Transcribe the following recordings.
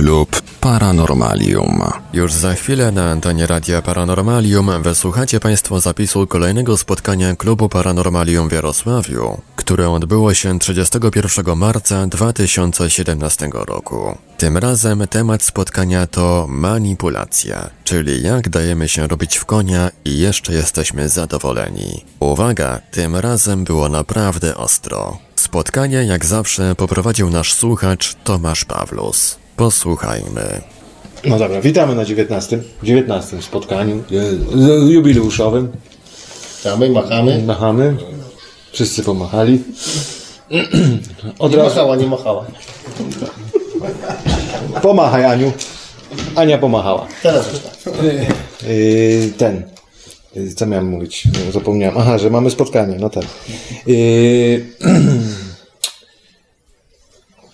Klub Paranormalium. Już za chwilę na antenie Radia Paranormalium wysłuchacie Państwo zapisu kolejnego spotkania Klubu Paranormalium w Jarosławiu, które odbyło się 31 marca 2017 roku. Tym razem temat spotkania to manipulacja, czyli jak dajemy się robić w konia i jeszcze jesteśmy zadowoleni. Uwaga, tym razem było naprawdę ostro. Spotkanie jak zawsze poprowadził nasz słuchacz Tomasz Pawlus. Posłuchajmy. No dobra, witamy na 19. 19 spotkaniu jubileuszowym. Witamy, machamy. Machamy. Wszyscy pomachali. Od Nie razu machała, nie machała. pomachaj Aniu. Ania pomachała. Teraz już tak. Yy, ten. Yy, Co miałem mówić? Zapomniałem. Aha, że mamy spotkanie. No tak. Yy,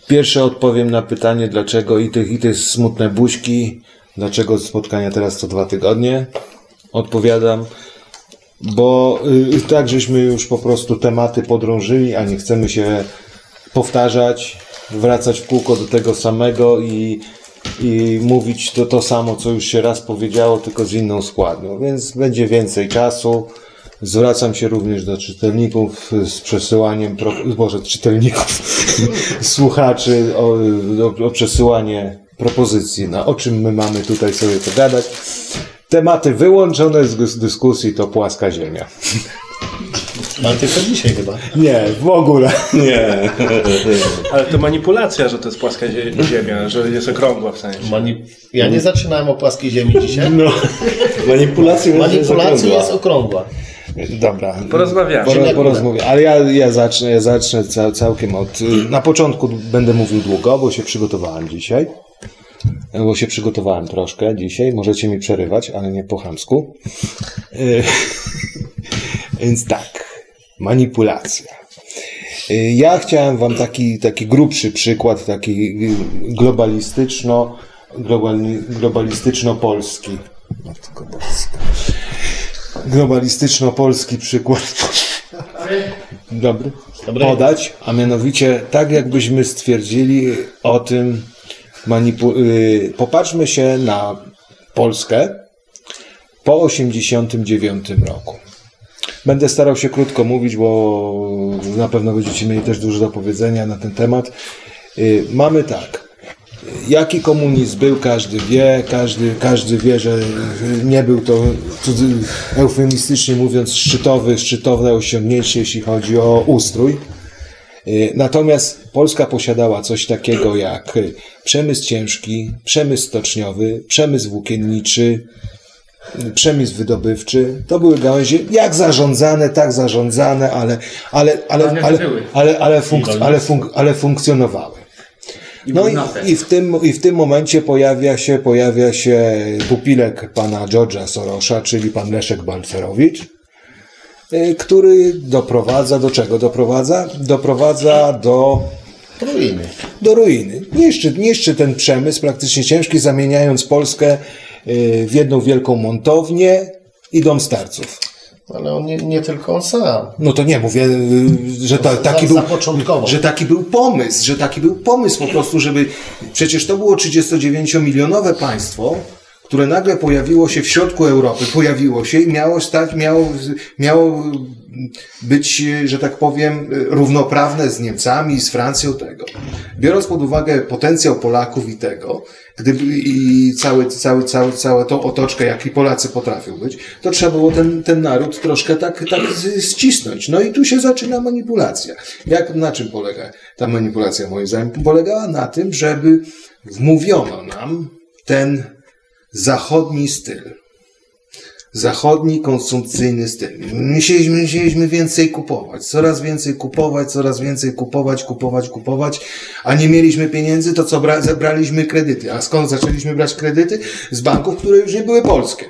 Pierwsze odpowiem na pytanie, dlaczego i tych, i te smutne buźki, dlaczego spotkania teraz co dwa tygodnie. Odpowiadam, bo y, tak żeśmy już po prostu tematy podrążyli, a nie chcemy się powtarzać, wracać w kółko do tego samego i, i mówić to, to samo, co już się raz powiedziało, tylko z inną składnią. Więc będzie więcej czasu. Zwracam się również do czytelników z przesyłaniem, pro, Boże, czytelników, słuchaczy o, o, o przesyłanie propozycji, na o czym my mamy tutaj sobie pogadać. Tematy wyłączone z dys- dyskusji to płaska ziemia. Ale tylko dzisiaj chyba. Nie, w ogóle. Nie. Ale to manipulacja, że to jest płaska zie- ziemia, że jest okrągła w sensie. Mani... Ja nie zaczynałem o płaskiej ziemi dzisiaj. No. Manipulacja Manipulacja jest okrągła. Dobra. Porozmawiamy. Pora, porozmawiamy. Ale ja, ja zacznę, ja zacznę ca, całkiem od. Na początku będę mówił długo, bo się przygotowałem dzisiaj. Bo się przygotowałem troszkę dzisiaj. Możecie mi przerywać, ale nie po chamsku. Y, Więc tak. Manipulacja. Y, Ja chciałem wam taki, taki grubszy przykład, taki globalistyczno, globali, globalistyczno-polski. Matko Boska globalistyczno-polski przykład dobry, Dobry. podać, a mianowicie tak jakbyśmy stwierdzili o tym manipu- y, popatrzmy się na Polskę po 89 roku. Będę starał się krótko mówić, bo na pewno będziecie mieli też dużo do powiedzenia na ten temat. Y, Mamy tak. Jaki komunizm był, każdy wie, każdy, każdy wie, że nie był to, eufemistycznie mówiąc, szczytowy, szczytowne osiągnięcie, jeśli chodzi o ustrój. Y, Natomiast Polska posiadała coś takiego jak przemysł ciężki, przemysł stoczniowy, przemysł włókienniczy, przemysł wydobywczy. To były gałęzie jak zarządzane, tak zarządzane, ale, ale, ale, ale, ale, ale, ale, funk- ale funkcjonowały. No i, i, w tym, i w tym momencie pojawia się, pojawia się pupilek pana George'a Sorosza, czyli pan Leszek Balcerowicz, y, który doprowadza do czego? Doprowadza? Doprowadza do, Ruiny. do ruiny. Niszczy, niszczy ten przemysł praktycznie ciężki, zamieniając Polskę y, w jedną wielką montownię i dom starców. Ale on nie, nie tylko on sam. No to nie, mówię, y, że ta, taki, był, że taki był pomysł, że taki był pomysł po prostu, żeby... Przecież to było 39-milionowe państwo, które nagle pojawiło się w środku Europy, pojawiło się i miało stać, miało, miało być, że tak powiem, równoprawne z Niemcami, z Francją tego. Biorąc pod uwagę potencjał Polaków i tego, gdyby i cały, cały, cały, całą tą otoczkę, jaki Polacy potrafią być, to trzeba było ten, ten naród troszkę tak, tak ścisnąć. No i tu się zaczyna manipulacja. Jak, na czym polega ta manipulacja moim zdaniem? Polegała na tym, żeby wmówiono nam ten zachodni styl zachodni konsumpcyjny styl. Musieliśmy, musieliśmy więcej kupować, coraz więcej kupować, coraz więcej kupować, kupować, kupować, a nie mieliśmy pieniędzy, to co bra- zabraliśmy kredyty. A skąd zaczęliśmy brać kredyty? Z banków, które już nie były polskie.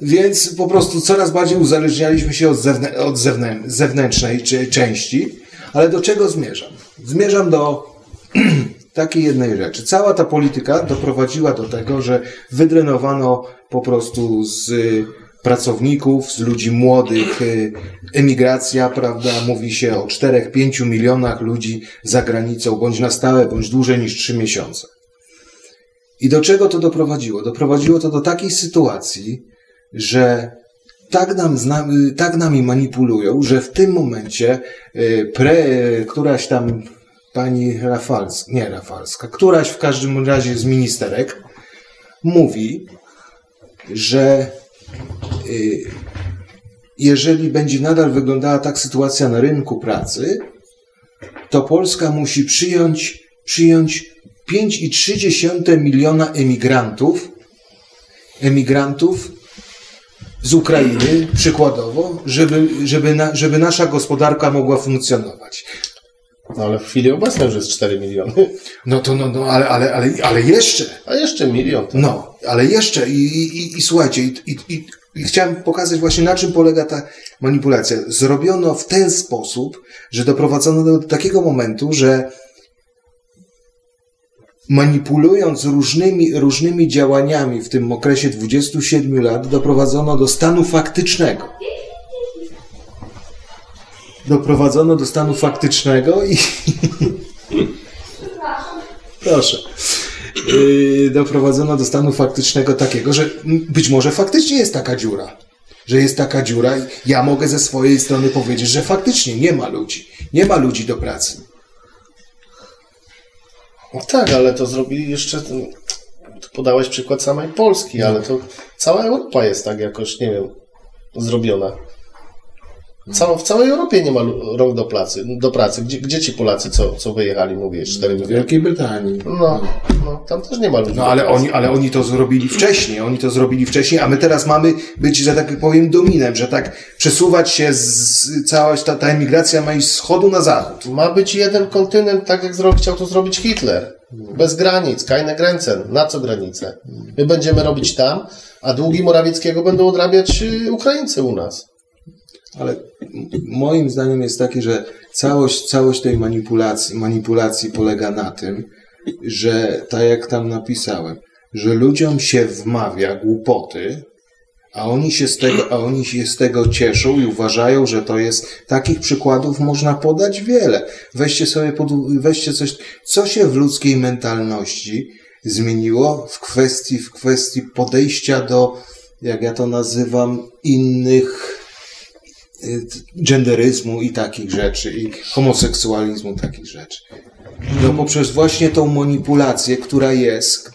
Więc po prostu coraz bardziej uzależnialiśmy się od, zewnę- od zewnę- zewnętrznej części. Ale do czego zmierzam? Zmierzam do takiej jednej rzeczy. Cała ta polityka doprowadziła do tego, że wydrenowano po prostu z y, pracowników, z ludzi młodych, y, emigracja, prawda, mówi się o 4-5 milionach ludzi za granicą, bądź na stałe, bądź dłużej niż 3 miesiące. I do czego to doprowadziło? Doprowadziło to do takiej sytuacji, że tak, nam, y, tak nami manipulują, że w tym momencie pre, któraś tam pani Rafalska, nie Rafalska, któraś w każdym razie z ministerek mówi, że y, jeżeli będzie nadal wyglądała tak sytuacja na rynku pracy, to Polska musi przyjąć, przyjąć 5,3 miliona emigrantów, emigrantów z Ukrainy, przykładowo, żeby, żeby, na, żeby nasza gospodarka mogła funkcjonować. No ale w chwili obecnej już jest 4 miliony. No to, no, no ale, ale, ale, ale jeszcze, A jeszcze milion. To... no, ale jeszcze i, i, i, i słuchajcie, i, i, i, i chciałem pokazać właśnie na czym polega ta manipulacja. Zrobiono w ten sposób, że doprowadzono do takiego momentu, że manipulując różnymi, różnymi działaniami w tym okresie 27 lat, doprowadzono do stanu faktycznego. Doprowadzono do stanu faktycznego i. Proszę. Yy, doprowadzono do stanu faktycznego takiego, że być może faktycznie jest taka dziura. Że jest taka dziura i ja mogę ze swojej strony powiedzieć, że faktycznie nie ma ludzi. Nie ma ludzi do pracy. No tak, ale to zrobili jeszcze. ten- podałeś przykład samej Polski, ale to cała Europa jest tak jakoś, nie wiem, zrobiona. Cała, w całej Europie nie ma rąk do pracy. Do pracy. Gdzie, gdzie ci Polacy, co, co wyjechali, mówię, 4 W? Wielkiej Brytanii. No, no, tam też nie ma ludzi. No ale oni, ale oni to zrobili wcześniej, oni to zrobili wcześniej, a my teraz mamy być, że tak powiem, dominem, że tak przesuwać się z cała ta, ta emigracja ma iść z wschodu na zachód. Ma być jeden kontynent, tak jak zro- chciał to zrobić Hitler. Bez granic, keine Grenzen. Na co granice? My będziemy robić tam, a długi Morawieckiego będą odrabiać y, Ukraińcy u nas. Ale moim zdaniem jest takie, że całość, całość tej manipulacji, manipulacji polega na tym, że tak jak tam napisałem, że ludziom się wmawia głupoty, a oni się z tego, a oni się z tego cieszą i uważają, że to jest, takich przykładów można podać wiele. Weźcie sobie pod, weźcie coś, co się w ludzkiej mentalności zmieniło w kwestii, w kwestii podejścia do, jak ja to nazywam, innych, genderyzmu i takich rzeczy, i homoseksualizmu, takich rzeczy. No poprzez właśnie tą manipulację, która jest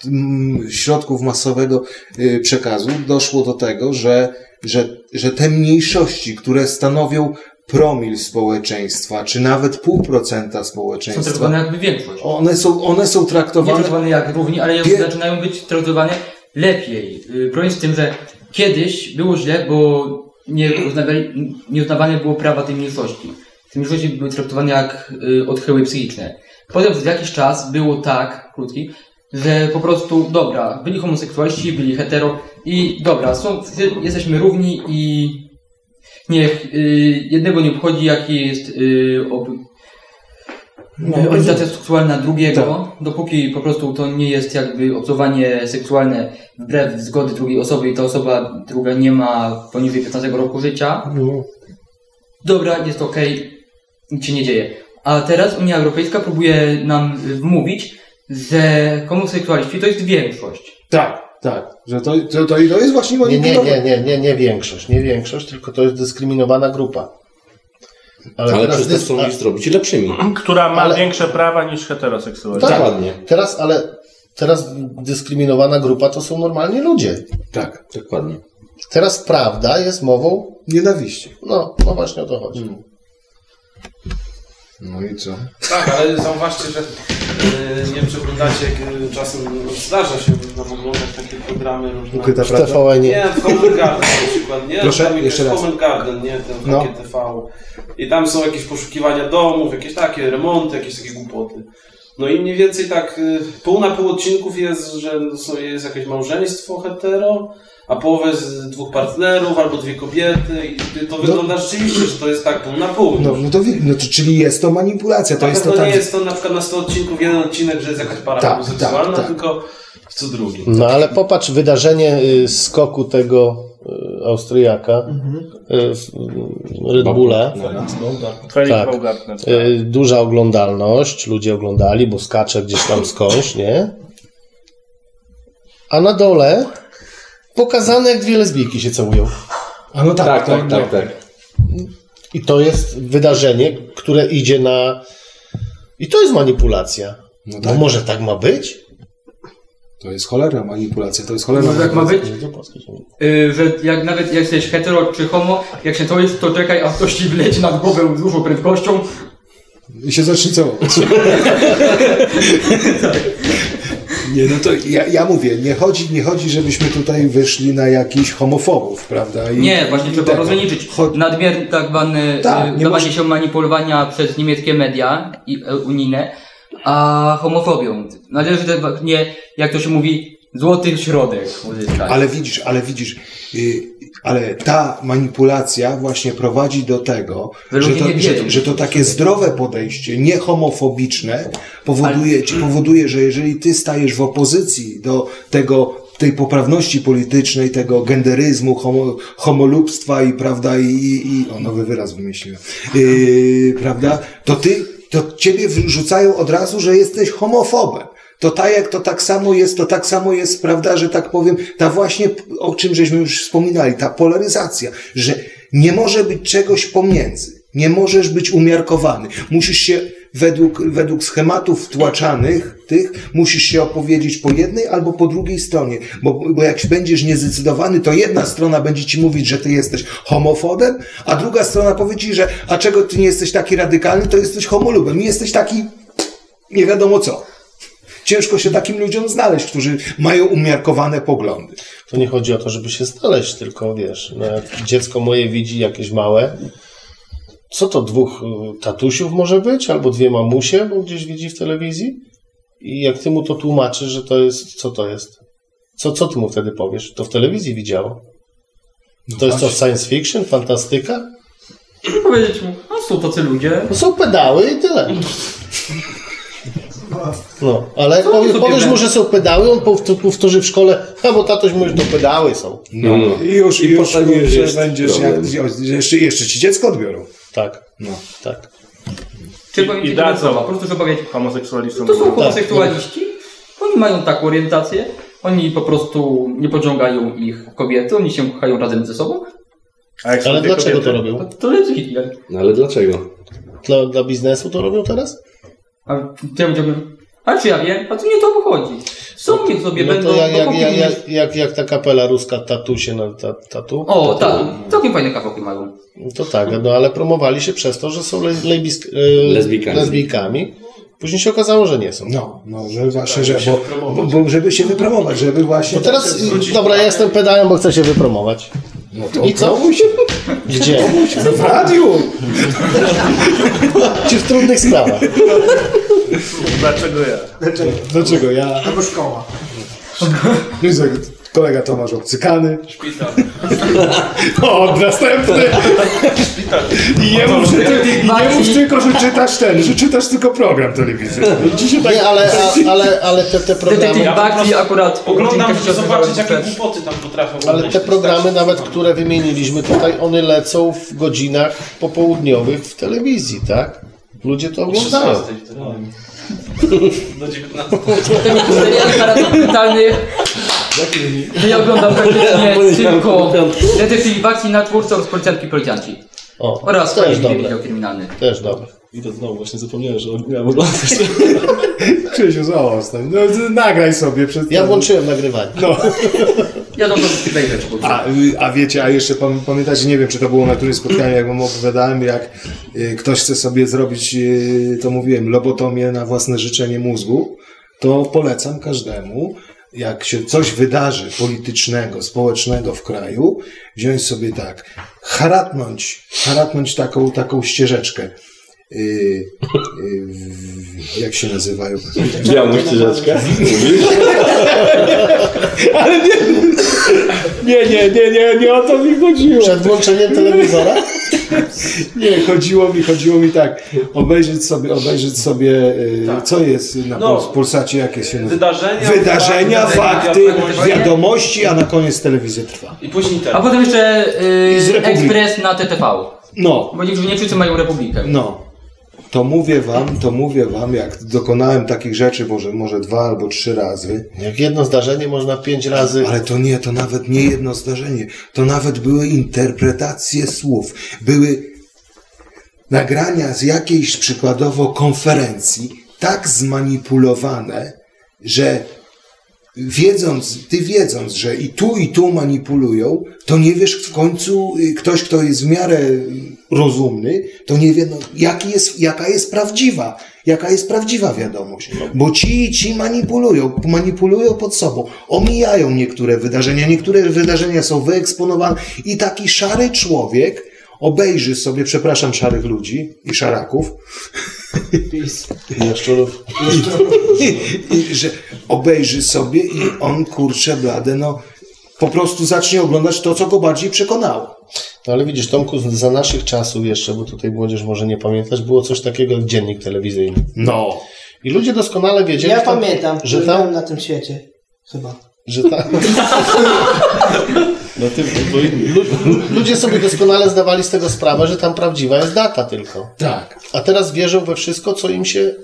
środków masowego y, przekazu, doszło do tego, że, że, że te mniejszości, które stanowią promil społeczeństwa, czy nawet pół procenta Są społeczeństwa, traktowane jakby większość. one są, one są Nie traktowane traktowane jak równi, ale Wie- zaczynają być traktowane lepiej. Y, Problem jest w tym, że kiedyś było źle, bo nie, nie uznawane było prawa tej mniejszości. Te mniejszości były traktowane jak y, odchyły psychiczne. Potem przez jakiś czas było tak, krótki, że po prostu, dobra, byli homoseksualiści, byli hetero i dobra, są, jesteśmy równi i niech y, jednego nie obchodzi, jaki jest y, ob, No, orientacja seksualna drugiego, dopóki po prostu to nie jest jakby obcowanie seksualne wbrew zgody drugiej osoby i ta osoba druga nie ma poniżej 15 roku życia, No, dobra, jest okej, nic się nie dzieje. A teraz Unia Europejska próbuje nam wmówić, że homoseksualiści to jest większość. tak, tak, że to, to, to, to jest właśnie Nie, nie, nie, nie, nie, nie większość. Nie większość, tylko to jest dyskryminowana grupa. Ale teraz przez to chcą ich zrobić lepszymi. Która ma Ale- większe prawa niż heteroseksualni. Tak. Dokładnie. Teraz, ale teraz dyskryminowana grupa to są normalni ludzie. Tak, Dokładnie. Teraz prawda jest mową, nienawiści. no, no właśnie o to chodzi. No i co? Tak, ale zauważcie, że yy, nie wiem, czy oglądacie, jak yy, czasem zdarza się nam oglądać takie programy różne. Ukryta W prawda? TVN Nie, w Comment Garden na przykład, nie? Proszę, tam jeszcze raz. Comment Garden, nie? Ten No. takie TV. I tam są jakieś poszukiwania domów, jakieś takie remonty, jakieś takie głupoty. No i mniej więcej tak y, pół na pół odcinków jest, że są, jest jakieś małżeństwo hetero, a połowę z dwóch partnerów albo dwie kobiety i to wygląda rzeczywiście, że to jest tak pół na pół. No, no to, no to czyli jest to manipulacja, to Na jest to pewno tak. nie jest to na przykład na 100 odcinków jeden odcinek, że jest jakaś para Tak, homoseksualna, tak, tak. tylko co drugi. No ale popatrz wydarzenie y, skoku tego y, Austriaka y, w Red Bulle. Felix Tak. Baumgartner. Y, Duża oglądalność, ludzie oglądali, bo skacze gdzieś tam skądś, nie? a na dole pokazane, jak dwie lesbijki się całują. A no tak, Tak, tak, no. tak, tak. I to jest wydarzenie, które idzie na... I to jest manipulacja. No No tak. może tak ma być? To jest cholerna manipulacja, to jest cholerna Może tak ma być? Do Polski się mówi. Y, że jak nawet jak jesteś hetero czy homo, jak się to jest, to czekaj, a ktoś ci wleci nad głowę z dużą prędkością. I się zacznie całować. Nie, no to ja, ja mówię, nie chodzi, nie chodzi, żebyśmy tutaj wyszli na jakichś homofobów, prawda? I, Nie, właśnie i trzeba tego. rozróżnić. Cho- Nadmierne tak zwane Tak, y, się manipulowania przez niemieckie media i e, unijne, a homofobią. Należy też nie, jak to się mówi, złoty środek uzyskać. Ale widzisz, ale widzisz, y, ale ta manipulacja właśnie prowadzi do tego, Że to, że, że to takie zdrowe podejście, niehomofobiczne, powoduje, ci powoduje, że jeżeli ty stajesz w opozycji do tego, tej poprawności politycznej, tego genderyzmu, homo, homolubstwa i prawda, i, i, i o nowy wyraz wymyśliłem, yy, prawda, to ty, to ciebie wrzucają od razu, że jesteś homofobem. To tak to tak samo jest, to tak samo jest, prawda, że tak powiem, ta właśnie, o czym żeśmy już wspominali, ta polaryzacja, że nie może być czegoś pomiędzy. Nie możesz być umiarkowany. Musisz się według, według schematów wtłaczanych tych, musisz się opowiedzieć po jednej albo po drugiej stronie. Bo, bo jak będziesz niezdecydowany, to jedna strona będzie ci mówić, że ty jesteś homofobem, a druga strona powie ci, że a czego ty nie jesteś taki radykalny, to jesteś homolubem. I jesteś taki nie wiadomo co. Ciężko się takim ludziom znaleźć, którzy mają umiarkowane poglądy. To nie chodzi o to, żeby się znaleźć, tylko wiesz, no jak dziecko moje widzi jakieś małe, co to dwóch y, tatusiów może być, albo dwie mamusie, bo gdzieś widzi w telewizji? I jak ty mu to tłumaczysz, że to jest, co to jest? Co, co ty mu wtedy powiesz? To w telewizji widziało. To jest to science fiction, fantastyka? powiedzieć mu, a są tacy ludzie. No są pedały i tyle. No, ale Co powie, powiesz mu, że są pedały, on powt- powtórzy w szkole, a bo tatoś mówi, że to pedały są. No, no. I już, i już że będziesz jak, jeszcze, jeszcze ci dziecko odbiorą. Tak, No. tak. Czy I- i ci da tylko co? słowa, po prostu, że powiedzieć, Homoseksualistom. to są homoseksualiści, oni mają taką orientację, oni po prostu nie pociągają ich kobiety, oni się kochają razem ze sobą, A jak są Ale dlaczego kobiety? to robią? to lecz Hitler. No ale dlaczego? Dla, dla biznesu to robią teraz? A to ja powiedziałbym, a czy ja wiem, a to nie to obchodzi. Są niech sobie No będą, to jak, bo jak, jak, jak, jak, jak ta kapela ruska tatusie na ta, tatu, O, tak, całkiem fajne kawałki mają. to tak, no ale promowali się przez to, że są le, lebisk, e, Lesbijkami. lesbijkami. Później się okazało, że nie są. No, no, że właśnie, że, bo, bo, bo, żeby się wypromować, żeby właśnie... To teraz, dobra, ja jestem pedałem, bo chcę się wypromować. No to I co? się Gdzie? w radiu! Czy w trudnych sprawach? Dlaczego ja? Dlaczego? Ja... Albo szkoła. Jezu, Kolega Tomasz obcykany. Szpital. O, następny! I nie mów, że, i nie mów tylko, że czytasz ten, że czytasz tylko program telewizyjny. Się tak... Nie, ale, a, ale, ale te, te programy... Ja prostu akurat... Oglądam, żeby się zobaczyć, jakie głupoty tam potrafią Ale te programy, nawet które wymieniliśmy tutaj, one lecą w godzinach popołudniowych w telewizji, tak? Ludzie to oglądają. 16 wtedy. Do 19. Tego serial paradokumentalny że ja oglądam praktycznie tylko detektyw Bakti na twórcą z policjantki policjanci. O, Oraz też dobre. kryminalny. Też dobre. I to znowu właśnie zapomniałem, że miałem oglądać. Krzysiu, zostań. No, nagraj sobie. Przed Ja włączyłem nagrywanie. No. Ja wejrzeć po prostu. A, y, a wiecie, a jeszcze pam- pamiętacie, nie wiem, czy to było na którymś spotkaniu, jak wam opowiadałem, jak y, ktoś chce sobie zrobić, y, to mówiłem, lobotomię na własne życzenie mózgu, to polecam każdemu, jak się coś wydarzy politycznego, społecznego w kraju, wziąć sobie tak, haratnąć, haratnąć taką, taką ścieżeczkę. Y, y, jak się nazywają? Białą ścieżeczkę. Nie, nie, nie, nie, nie o to mi chodziło. Przed włączeniem telewizora? Nie, chodziło mi, chodziło mi tak, obejrzeć sobie, obejrzeć sobie, y, co jest na No. Puls- Pulsacie, jakie się nazywa? Wydarzenia, Wydarzenia, fakty, wiadomości. wiadomości, a na koniec telewizja trwa. I później A ten. potem jeszcze yy, ekspres na TTV. No, Bo niektórzy nie wszyscy mają Republikę. no. To mówię wam, to mówię wam, jak dokonałem takich rzeczy może, może dwa albo trzy razy, Jak jedno zdarzenie można pięć razy... ale to nie, to nawet nie jedno zdarzenie, to nawet były interpretacje słów, były nagrania z jakiejś przykładowo konferencji tak zmanipulowane, że wiedząc, ty wiedząc, że i tu, i tu manipulują, to nie wiesz w końcu, y, ktoś, kto jest w miarę rozumny, to nie wie, no, jaki jest, jaka jest prawdziwa, jaka jest prawdziwa wiadomość. Bo ci i ci manipulują, manipulują pod sobą, omijają niektóre wydarzenia, niektóre wydarzenia są wyeksponowane i taki szary człowiek obejrzy sobie, przepraszam, szarych ludzi i szaraków, Jaszczurów. i, i, że obejrzy sobie i on, kurczę blade, no po prostu zacznie oglądać to, co go bardziej przekonało. No ale widzisz, Tomku, za naszych czasów jeszcze, bo tutaj młodzież może nie pamiętać, było coś takiego jak dziennik telewizyjny. No. I ludzie doskonale wiedzieli, Ja tam, pamiętam, że że tam, na tym świecie. Chyba. że tam, No ty, bo inni. lu- ludzie sobie doskonale zdawali z tego sprawę, że tam prawdziwa jest data tylko. Tak. A teraz wierzą we wszystko, co im się,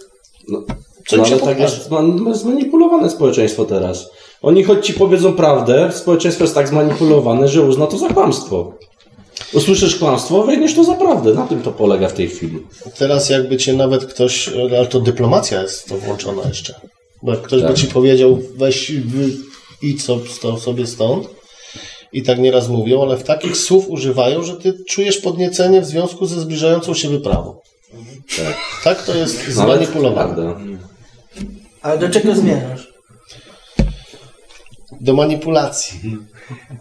No, co no im się ale tak jest zman- zmanipulowane społeczeństwo teraz. Oni choć ci powiedzą prawdę, społeczeństwo jest tak zmanipulowane, że uzna to za kłamstwo. Usłyszysz kłamstwo, weźmiesz to za prawdę. Na tym to polega w tej chwili. Teraz jakby cię nawet ktoś, ale to dyplomacja jest w to włączona jeszcze. Bo jak ktoś by Tak. ci powiedział, weź, so- sto- sobie stąd, i tak nieraz mówią, ale w takich słów używają, że ty czujesz podniecenie w związku ze zbliżającą się wyprawą. Tak, tak to jest No, ale zmanipulowane. Ale do czego zmierzasz? Do manipulacji.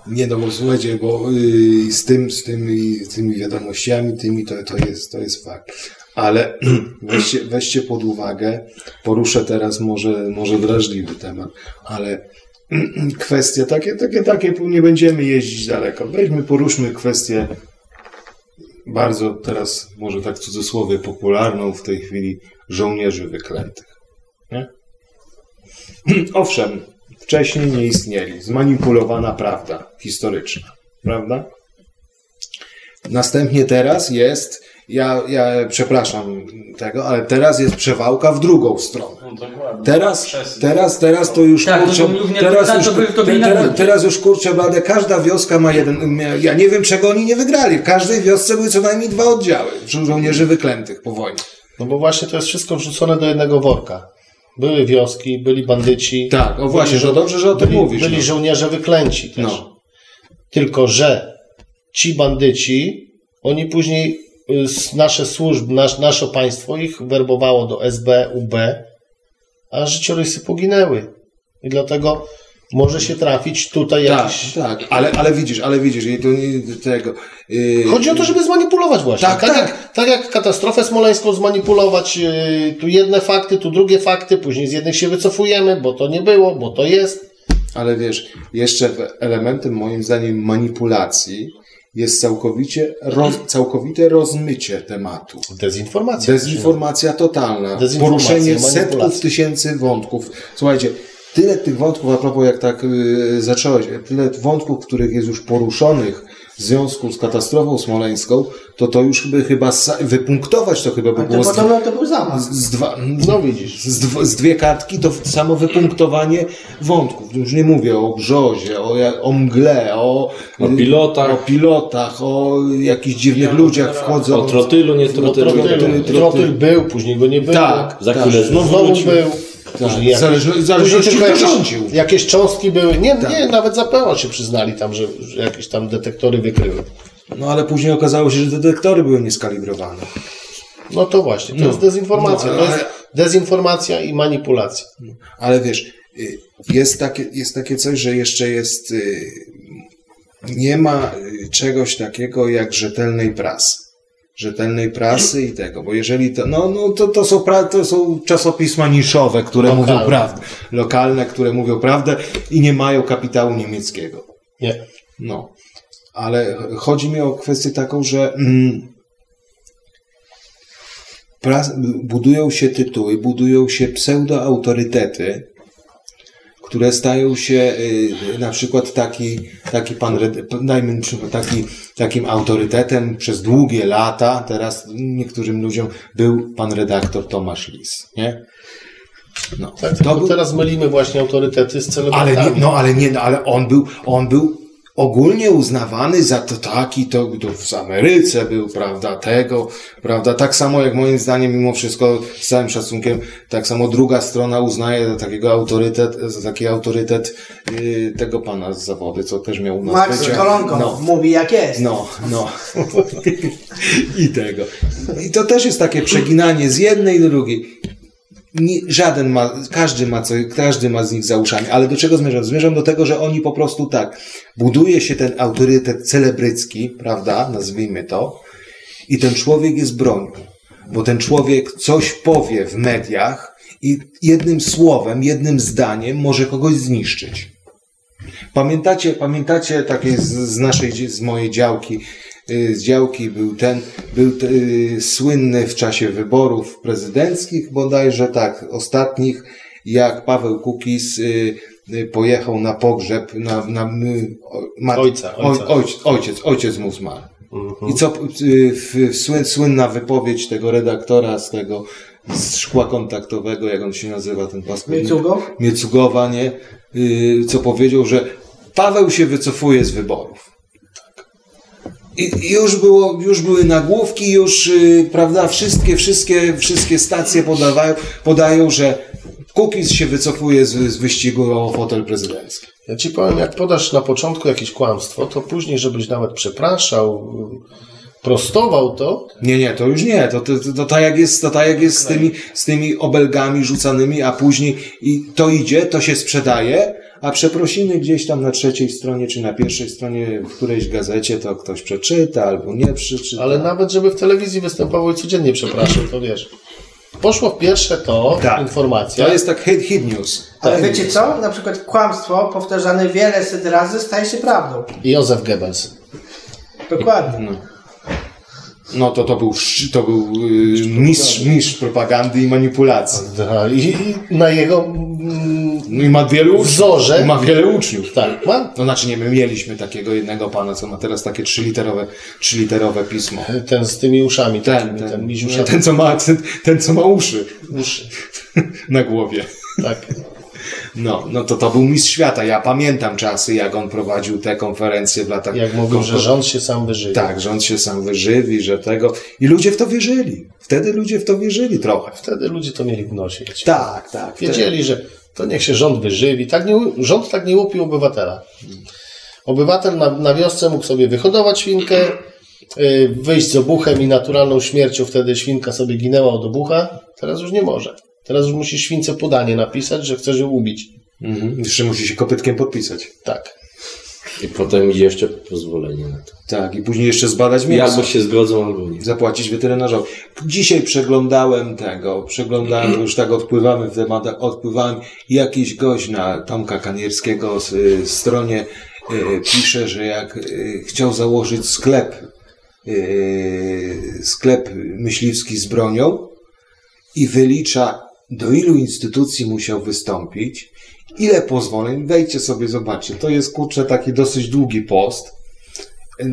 Nie no, bo słuchajcie, bo y, z tym, z tymi, z tymi wiadomościami, tymi to, to, jest, to jest fakt. Ale weźcie, weźcie pod uwagę, poruszę teraz może, może wrażliwy temat, ale kwestie takie, takie, takie, nie będziemy jeździć daleko. Weźmy, poruszmy kwestię bardzo teraz, może tak w cudzysłowie, popularną w tej chwili żołnierzy wyklętych. Nie? Owszem, wcześniej nie istnieli. Zmanipulowana prawda historyczna. Prawda? Następnie teraz jest, ja, ja przepraszam tego, ale teraz jest przewałka w drugą stronę. No dokładnie. Teraz, teraz, teraz to już Tak, kurczę, to teraz, tak, już, to by- to by teraz, teraz już kurczę blade, każda wioska ma jeden, ja nie wiem czego oni nie wygrali, w każdej wiosce były co najmniej dwa oddziały żo- żołnierzy wyklętych po wojnie. No bo właśnie to jest wszystko wrzucone do jednego worka. Były wioski, byli bandyci. Tak, o właśnie, to dobrze, że o tym byli, mówisz. Byli no. żołnierze wyklęci też. No. Tylko, że ci bandyci, oni później, nasze służby, nasz, nasze państwo ich werbowało do SB, UB, a życiorysy poginęły. I dlatego może się trafić tutaj Tak, jakiś... tak, ale, ale widzisz, ale widzisz, i to nie tego. Yy, Chodzi o to, żeby zmanipulować właśnie. Tak, Tak, tak. Jak, tak jak katastrofę smoleńską zmanipulować, yy, tu jedne fakty, tu drugie fakty, później z jednych się wycofujemy, bo to nie było, bo to jest. Ale wiesz, jeszcze elementem moim zdaniem manipulacji jest całkowicie roz, całkowite rozmycie tematu. Dezinformacja. Dezinformacja totalna. Dezinformacja, Poruszenie setków tysięcy wątków. Słuchajcie, tyle tych wątków, a propos jak tak yy, zacząłeś, tyle wątków, których jest już poruszonych w związku z katastrofą smoleńską, to to już by chyba wypunktować to chyba by było z, podobno to był zamach. z, dwa, No widzisz. z, dw- z dwie kartki to samo wypunktowanie wątków. Już nie mówię o grzozie, o, o mgle, o, O pilotach. o pilotach, o jakichś dziwnych ludziach wchodzą. O trotylu, nie trotylu. Trotyl, trotyl. trotyl był, później go nie było. Tak, Za tak. chwilę No znowu wrócił. był. Tak, Później jakieś, zależy- później tylko jakieś, jakieś cząstki były. Nie, Tak. nie, nawet za PO się przyznali tam, że, że jakieś tam detektory wykryły. No ale później okazało się, że detektory były nieskalibrowane. No to właśnie, to jest dezinformacja. No, to ale- jest dezinformacja i manipulacja. Ale wiesz, y, jest takie, jest takie coś, że jeszcze jest. y, Nie ma y, czegoś takiego jak rzetelnej prasy. Rzetelnej prasy i tego, bo jeżeli to. No, no to, to, są, pra, to są czasopisma niszowe, które Lokalne. mówią prawdę. Lokalne, które mówią prawdę i nie mają kapitału niemieckiego. Nie. No. Ale chodzi mi o kwestię taką, że mm, pras, budują się tytuły, budują się pseudoautorytety, które stają się y, na przykład taki, taki pan, dajmy przykład, taki, takim autorytetem przez długie lata, teraz niektórym ludziom był pan redaktor Tomasz Lis, nie? No, Tak, to był, teraz mylimy właśnie autorytety z ale celebrytami. nie, no ale nie, no, ale on był, on był ogólnie uznawany za to taki, to, to w Ameryce był, prawda, tego, prawda, tak samo jak moim zdaniem, mimo wszystko, z całym szacunkiem, tak samo druga strona uznaje za takiego autorytet, za taki autorytet yy, tego pana z zawody, co też miał u nas Max bycie. Kolonko No. mówi jak jest. No, no. I tego. I to też jest takie przeginanie z jednej do drugiej. Nie, żaden ma, każdy ma, co, każdy ma z nich za uszami, ale do czego zmierzam? Zmierzam do tego, że oni po prostu tak, buduje się ten autorytet celebrycki, prawda, nazwijmy to, i ten człowiek jest bronią, bo ten człowiek coś powie w mediach i jednym słowem, jednym zdaniem może kogoś zniszczyć. Pamiętacie, pamiętacie takie z, z naszej, z mojej działki, z działki był ten, był te, y, słynny w czasie wyborów prezydenckich, bodajże tak, ostatnich, jak Paweł Kukiz y, y, pojechał na pogrzeb, na, na y, mat- Ojca, ojca. Oj, ojciec, ojciec, ojciec mu zmarł. I co, y, w, w, słyn- słynna wypowiedź tego redaktora z tego, z szkła kontaktowego, jak on się nazywa, ten paskudny. Miecugo? Miecugowa, nie? Yy, co powiedział, że Paweł się wycofuje z wyborów. I już, było, już były nagłówki, już, yy, prawda, wszystkie, wszystkie, wszystkie stacje podawają, podają, że Kukiz się wycofuje z, z wyścigu o fotel prezydencki. Ja ci powiem, jak podasz na początku jakieś kłamstwo, to później, żebyś nawet przepraszał, prostował to, Nie, nie, to już nie. To, to, to, to tak jak jest, to tak jak jest z, tymi, z tymi obelgami rzucanymi, a później i to idzie, to się sprzedaje, a przeprosiny gdzieś tam na trzeciej stronie czy na pierwszej stronie w którejś gazecie to ktoś przeczyta albo nie przeczyta. ale nawet żeby w telewizji występował i codziennie przepraszał, to wiesz. Poszło w pierwsze to, Tak. informacja. To jest tak hit, hit news. Ale Tak. wiecie co? Na przykład kłamstwo powtarzane wiele set razy staje się prawdą. Józef Goebbels. Dokładnie. No. No to to był, to był yy, mistrz, mistrz propagandy i manipulacji. Aha, I, I na jego mm, No i ma wielu uczniów. wzorze. I ma wiele uczniów. Tak, ma No znaczy nie, my mieliśmy takiego jednego pana, co ma teraz takie trzyliterowe, trzyliterowe pismo. ten z tymi uszami, Ten, takimi, ten, ten, ten miziusia. ten, co ma, ten, ten, co ma uszy uszy. na głowie. Tak. No, no to to był mistrz świata. Ja pamiętam czasy, jak on prowadził te konferencje w latach... Jak mówił, że rząd się sam wyżywi. Tak, rząd się sam wyżywi, że tego... I ludzie w to wierzyli. Wtedy ludzie w to wierzyli trochę. Wtedy ludzie to mieli w nosie. Tak, tak. Wiedzieli, że to niech się rząd wyżywi. Tak nie, rząd tak nie łupił obywatela. Obywatel na, na wiosce mógł sobie wyhodować świnkę, y, wyjść z obuchem i naturalną śmiercią wtedy świnka sobie ginęła od obucha. Teraz już nie może. Teraz już musi śwince podanie napisać, że chcesz ją ubić. Mhm. Jeszcze musi się kopytkiem podpisać. Tak. I potem idzie jeszcze pozwolenie na to. Tak, i później jeszcze zbadać mięso. albo się zgodzą, albo nie. zapłacić weterynarzowi. Dzisiaj przeglądałem tego, przeglądałem, już tak odpływamy w tematach, odpływałem jakiś gość na Tomka Kanierskiego z, y, stronie y, pisze, że jak y, chciał założyć sklep, y, sklep myśliwski z bronią i wylicza do ilu instytucji musiał wystąpić, ile pozwoleń, wejdźcie sobie, zobaczcie, to jest kurczę taki dosyć długi post,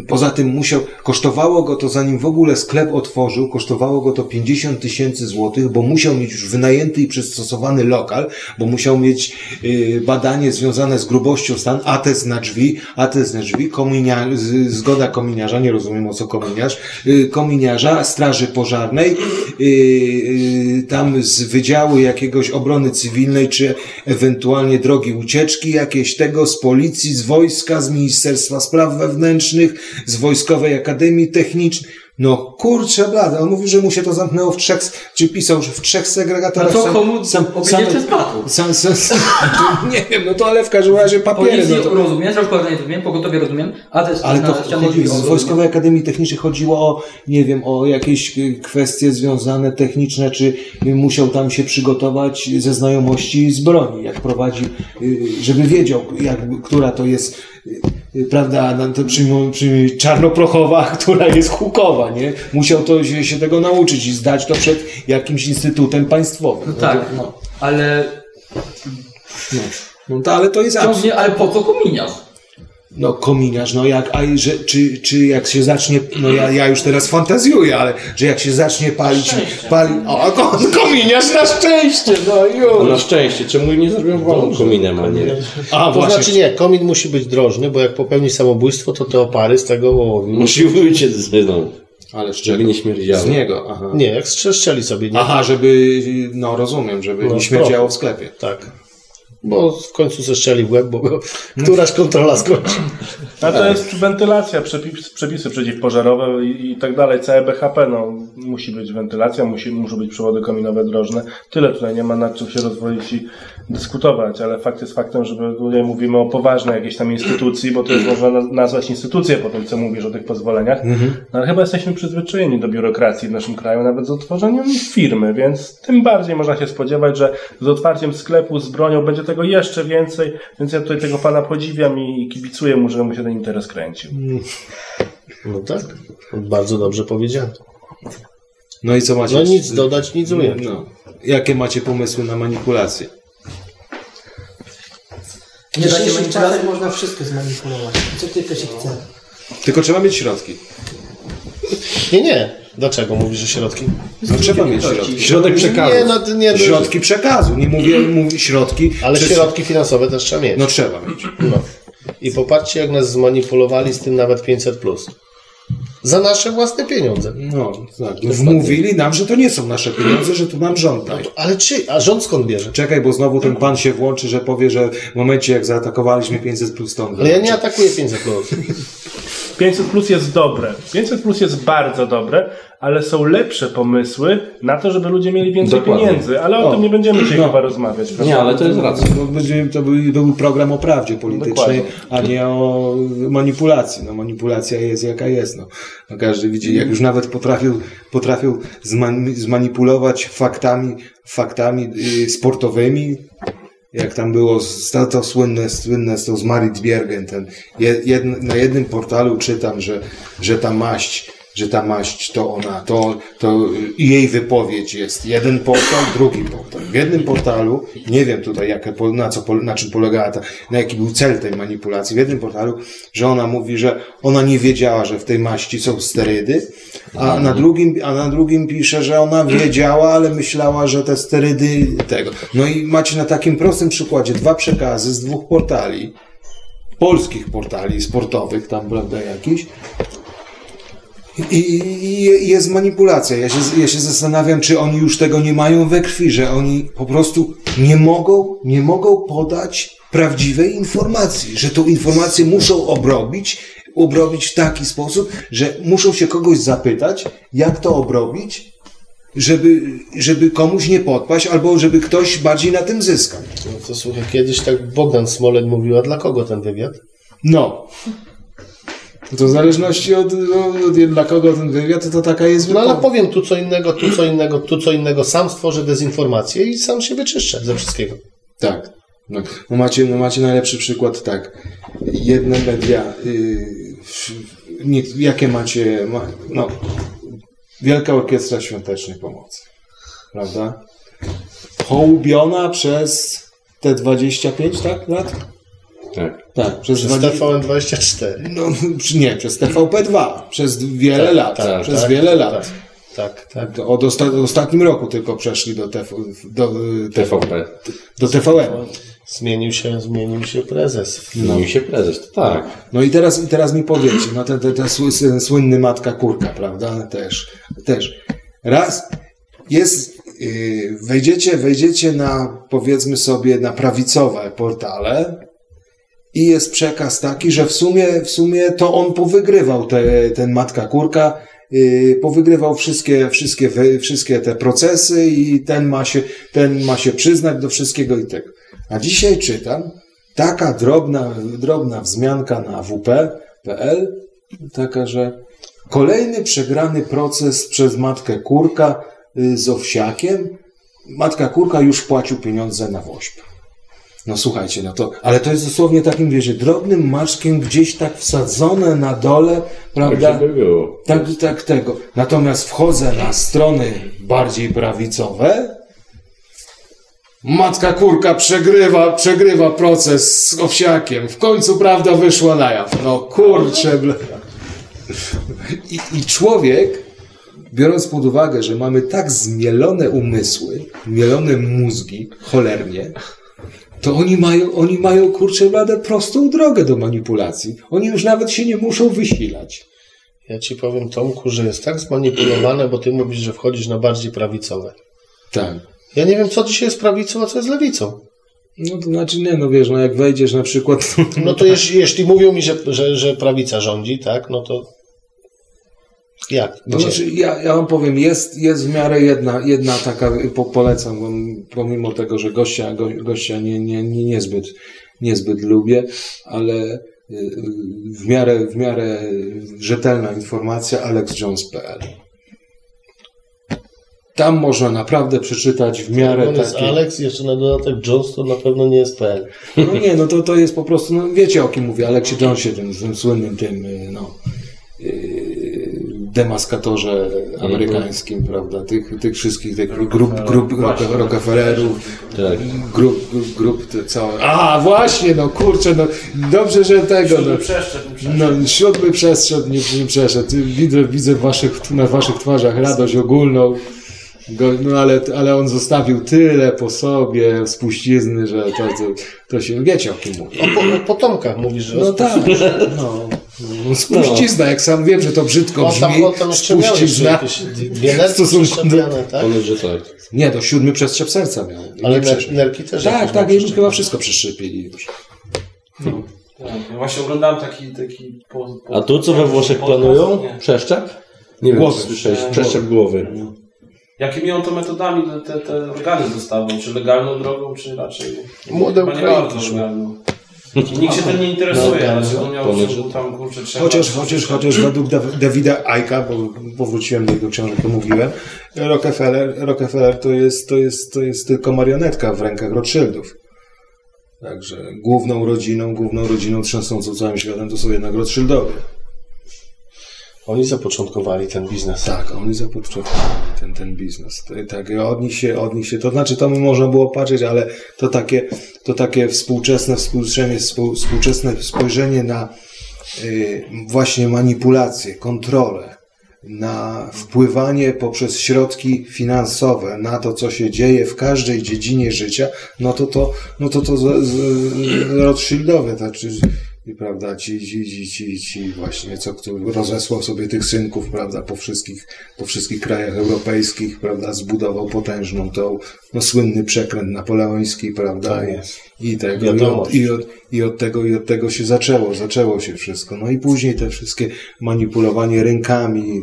Poza tym musiał, kosztowało go to, zanim w ogóle sklep otworzył, kosztowało go to 50 tysięcy złotych, bo musiał mieć już wynajęty i przystosowany lokal, bo musiał mieć y, badanie związane z grubością stan, atest na drzwi, atest na drzwi, kominia, z, zgoda kominiarza, nie rozumiem o co kominiarz, y, kominiarza, straży pożarnej, y, y, tam z wydziału jakiegoś obrony cywilnej, czy ewentualnie drogi ucieczki, jakieś tego, z policji, z wojska, z Ministerstwa Spraw Wewnętrznych, z Wojskowej Akademii Technicznej. No kurczę blade, on mówił, że mu się to zamknęło w trzech, czy pisał, że w trzech segregatorach. Co sam- komu sam- spadł? sam, sam, sam, nie wiem, no to ale w każdym razie papiery. No to, rozumiem, pożarnej rozumiem, pogotowie rozumiem, a też ale to chodzi, z. Wojskowej Akademii Technicznej chodziło o, nie wiem, o jakieś y, kwestie związane techniczne, czy y, musiał tam się przygotować ze znajomości z broni, jak prowadzi, y, żeby wiedział, jak, która to jest, prawda, na to przy, przy czarnoprochowa, która jest hukowa, nie? Musiał to się, się tego nauczyć i zdać to przed jakimś instytutem państwowym. No tak, to, no. ale No to, ale to jest. Ciągnie, ale po co kominiarz? No kominiarz, no jak, a i że, czy, czy jak się zacznie, no ja, ja już teraz fantazjuję, ale że jak się zacznie palić, pali, o, ko, kominiarz na szczęście, no No już. na szczęście, czemu nie zrobią wolną kominem, a nie... A To znaczy nie, komin musi być drożny, bo jak popełni samobójstwo, to te opary z tego wołowi. Musi wyjść z no, ale z żeby nie śmierdziało. Z niego, aha. Nie, jak strzeszczeli sobie, nie? Aha, żeby, no rozumiem, żeby No, nie śmierdziało w sklepie. Tak. Bo w końcu zestrzeli w łeb, bo go któraś kontrola skończy. A to jest wentylacja, przepis, przepisy przeciwpożarowe i, i tak dalej. Całe BHP, no, musi być wentylacja, musi, muszą być przewody kominowe drożne. Tyle tutaj nie ma nad czym się rozwoić i dyskutować, ale fakt jest faktem, że tutaj mówimy o poważnej jakiejś tam instytucji, bo to już można na- nazwać instytucję po tym, co mówisz o tych pozwoleniach. No ale chyba jesteśmy przyzwyczajeni do biurokracji w naszym kraju, nawet z otworzeniem firmy, więc tym bardziej można się spodziewać, że z otwarciem sklepu z bronią będzie tego jeszcze więcej, więc ja tutaj tego pana podziwiam i, kibicuję mu, że mu się ten interes kręcił. No tak. Bardzo dobrze powiedziane. No i co macie? No nic dodać, nic ująć. No. Jakie macie pomysły na manipulację? W dzisiejszych czasach można wszystko zmanipulować. Co tylko się chce. Tylko trzeba mieć środki. Nie, nie. Dlaczego mówisz, że środki? No trzeba mieć środki. Środek przekazu. Nie, no nie. Środki przekazu, nie mówię, mówię środki. Ale przez- środki finansowe też trzeba mieć. No trzeba mieć. No. I popatrzcie, jak nas zmanipulowali z tym nawet 500. Plus. Za nasze własne pieniądze. No, tak. Wmówili nam, że to nie są nasze pieniądze, że tu nam rząd daje. Ale czy? A rząd skąd bierze? Czekaj, bo znowu ten pan się włączy, że powie, że w momencie jak zaatakowaliśmy 500 plus ton. Ale ja nie atakuję 500. Plus. 500 plus jest dobre. 500 plus jest bardzo dobre, ale są lepsze pomysły na to, żeby ludzie mieli więcej Dokładnie. pieniędzy. Ale o, O. tym nie będziemy dzisiaj No. chyba rozmawiać. prawda? Nie, ale to jest racja. No, będzie, to był, był program o prawdzie politycznej, Dokładnie. a nie o manipulacji. No manipulacja jest jaka jest. No. No, każdy widzi, jak już nawet potrafił, potrafił zman, zmanipulować faktami, faktami y, sportowymi, jak tam było to, to słynne, słynne tą z Marit Bjergen, ten, jed, na jednym portalu czytam, że, że ta maść, że ta maść to ona, to, to jej wypowiedź jest jeden portal, drugi portal. W jednym portalu, nie wiem tutaj na, co, na czym polegała ta, na jaki był cel tej manipulacji, w jednym portalu, że ona mówi, że ona nie wiedziała, że w tej maści są sterydy, a na drugim, a na drugim pisze, że ona wiedziała, ale myślała, że te sterydy tego. No i macie na takim prostym przykładzie dwa przekazy z dwóch portali, polskich portali sportowych, tam prawda jakiś. I, i, I jest manipulacja. Ja się, ja się zastanawiam, czy oni już tego nie mają we krwi, że oni po prostu nie mogą, nie mogą podać prawdziwej informacji, że tą informację muszą obrobić, obrobić w taki sposób, że muszą się kogoś zapytać, jak to obrobić, żeby, żeby komuś nie podpaść, albo żeby ktoś bardziej na tym zyskał. No to słuchaj, kiedyś tak Bogdan Smolek mówił, a dla kogo ten wywiad? No. To w zależności od, od, od dla kogo ten wywiad, to taka jest No ale wypowiedź. powiem tu co innego, tu co innego, tu co innego. Sam stworzę dezinformację i sam się wyczyszczę ze wszystkiego. Tak. No, no macie, no macie najlepszy przykład, tak. Jedne media, yy, nie, jakie macie, ma, no, Wielka Orkiestra Świątecznej Pomocy, prawda? Hołubiona przez te 25, tak, lat? Tak. Tak, przez, Przez 20, TVN24. no, nie, przez TVP2, przez wiele Tak, lat, tak, przez tak, wiele lat. Tak, tak. Od osta- ostatnim roku tylko przeszli do, TV, do, TVP. do TVN. Zmienił się, zmienił się prezes. Zmienił się prezes, to tak. No i teraz, i teraz mi powiecie, no ten, ten, ten sły- słynny matka kurka, prawda? Też, też. Raz jest, yy, wejdziecie, wejdziecie na, powiedzmy sobie, na prawicowe portale i jest przekaz taki, że w sumie, w sumie to on powygrywał te, ten matka kurka, yy, powygrywał wszystkie, wszystkie, wszystkie te procesy i ten ma się, ten ma się przyznać do wszystkiego i tego. A dzisiaj czytam, taka drobna, drobna wzmianka na wp.pl, taka, że kolejny przegrany proces przez matkę Kurka y, z Owsiakiem. Matka Kurka już płacił pieniądze na woźb. No słuchajcie, no to, ale to jest dosłownie takim, wiecie, drobnym maczkiem gdzieś tak wsadzone na dole, Tak prawda? żeby było. Tak, tak, tego. Natomiast wchodzę na strony bardziej prawicowe Matka kurka przegrywa, przegrywa proces z owsiakiem. W końcu prawda wyszła na jaw. No kurczę. Ble. I, I człowiek, biorąc pod uwagę, że mamy tak zmielone umysły, mielone mózgi, cholernie, to oni mają, oni mają kurczę blade prostą drogę do manipulacji. Oni już nawet się nie muszą wysilać. Ja ci powiem, Tomku, że jest tak zmanipulowane, bo ty mówisz, że wchodzisz na bardziej prawicowe. Tak. Ja nie wiem, co dzisiaj jest prawicą, a co jest lewicą. No to znaczy nie, no wiesz, no jak wejdziesz na przykład... No to jeśli, jeśli mówią mi, że, że, że prawica rządzi, tak, no to jak? Znaczy, ja, ja wam powiem, jest, jest w miarę jedna, jedna taka, po, polecam wam, pomimo tego, że gościa, go, gościa nie, nie, nie, niezbyt, niezbyt lubię, ale y, w miarę, w miarę rzetelna informacja alexjones.pl Tam można naprawdę przeczytać w miarę On jest takie... Alex, jeszcze na dodatek Jones, to na pewno nie jest PL. No nie, no to, to jest po prostu, no wiecie o kim mówię, Aleksie Jonesie, tym, tym słynnym tym, y, no, y, demaskatorze amerykańskim, prawda, tych, tych wszystkich tych grup, grup Rocke- Rockefellerów, Tak. grup, grup, grup te całe. A, właśnie, no kurczę, no dobrze, że tego, no, Przeszczep, przeszczep. no siódmy przeszedł, nie, nie przeszedł. Widzę, widzę w waszych, na waszych twarzach radość ogólną. Go, no ale, ale on zostawił tyle po sobie spuścizny, że to, to, to się wiecie o kim mówię. O, po, o potomkach mówisz, że No tak, no. No spuścizna, jak sam wiem, że to brzydko tam, brzmi. on tam Spuścizna. tak? Ponoć, że tak. Nie, to siódmy przestrzep serca miał. Ale ner, nerki też Tak, tak, już chyba wszystko przeszczepili już. No. Tak, ja właśnie oglądałem taki, taki po, po, A tu co we Włoszech planują? Nie. Przeszczep? Nie wiem, Głowy. słyszałeś. Nie. Przeszczep głowy. Jakimi on to metodami te, te, te organy zostawią? Czy legalną drogą, czy raczej Młode chyba nikt się tym nie interesuje, No, ale on miał tam kurczę trzeba... Chociaż, chociaż, chociaż według Daw- Dawida Aika, bo powróciłem do jego książek, to mówiłem, Rockefeller, Rockefeller to, jest, to, jest, to jest tylko marionetka w rękach Rothschildów. Także główną rodziną, główną rodziną trzęsącą całym światem to są jednak Rothschildowie. Oni zapoczątkowali ten biznes. Tak, oni zapoczątkowali ten, ten biznes. Tak, od nich się, od nich się, to znaczy to można było patrzeć, ale to takie, to takie współczesne, współczesne, współ- współczesne spojrzenie na y, właśnie manipulację, kontrolę, na wpływanie poprzez środki finansowe na to, co się dzieje w każdej dziedzinie życia, no to to, no to, to z, z, i prawda, ci, ci, ci, ci, ci właśnie, co kto rozesłał sobie tych synków, prawda, po wszystkich, po wszystkich krajach europejskich, prawda, zbudował potężną tą, no słynny przekręt napoleoński, prawda, Tak i, i tego, i od, i, od, i od tego, i od tego się zaczęło, zaczęło się wszystko, no i później te wszystkie manipulowanie rynkami,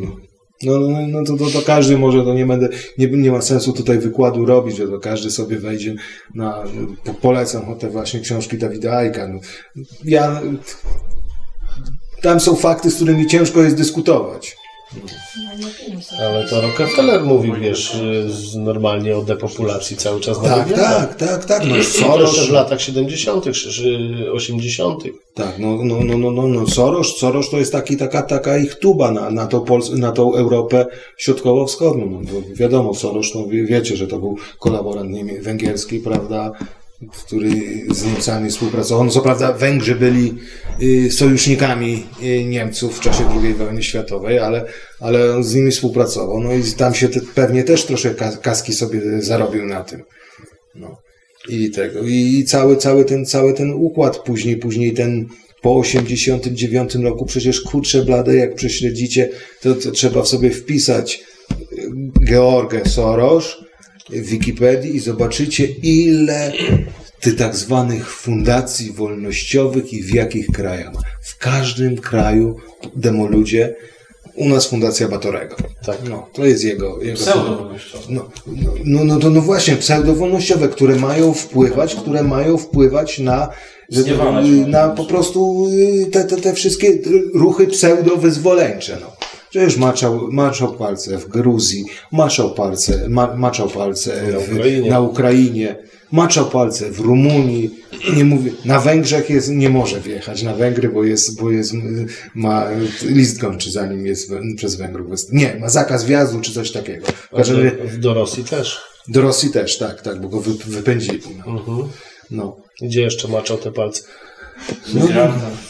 no, no, no to, to, to każdy może, to nie będę, nie, nie ma sensu tutaj wykładu robić, że to każdy sobie wejdzie na, po, polecam te właśnie książki Dawida Ajka. No, ja, tam są fakty, z którymi ciężko jest dyskutować. Ale to Rockefeller mówił, wiesz, normalnie o depopulacji cały czas na Tak, tak, tak, tak. No, Soros, w latach 70., czy 80. tak, no, no, no, no, no, no Soros, Soros to jest taki, taka, taka ich tuba na, na, tą Pols- na tą Europę środkowo-wschodnią. No, wiadomo, Soros, no, wie, wiecie, że to był kolaborant węgierski, prawda, który z Niemcami współpracował. No, co prawda Węgrzy byli y, sojusznikami y, Niemców w czasie II wojny światowej, ale, ale on z nimi współpracował. No i tam się te, pewnie też troszkę kas- kaski sobie zarobił na tym. No. I tego. I cały, cały ten, cały ten układ później, później ten po 89 roku przecież kurczę blade, jak prześledzicie, to, to trzeba w sobie wpisać y, George Soros w Wikipedii i zobaczycie ile tych tak zwanych fundacji wolnościowych i w jakich krajach. W każdym kraju demoludzie u nas Fundacja Batorego. Tak. No, to jest jego, jego Pseudo-wolnościowe. no, no, no, no, to, no właśnie, pseudowolnościowe, które mają wpływać, które mają wpływać na, na po prostu y, te, te, te wszystkie ruchy pseudowyzwoleńcze. No. Przecież maczał, maczał palce w Gruzji, maczał palce, ma, maczał palce Na w, Ukrainie. na Ukrainie, maczał palce w Rumunii, nie mówię, na Węgrzech jest, nie może wjechać na Węgry, bo jest, bo jest, ma list gończy zanim jest przez Węgrów. Nie, ma zakaz wjazdu czy coś takiego. Razie- Do, Rosji też. Do Rosji też, tak, tak, bo go wy, wypędzili. No. no. Gdzie jeszcze maczał te palce?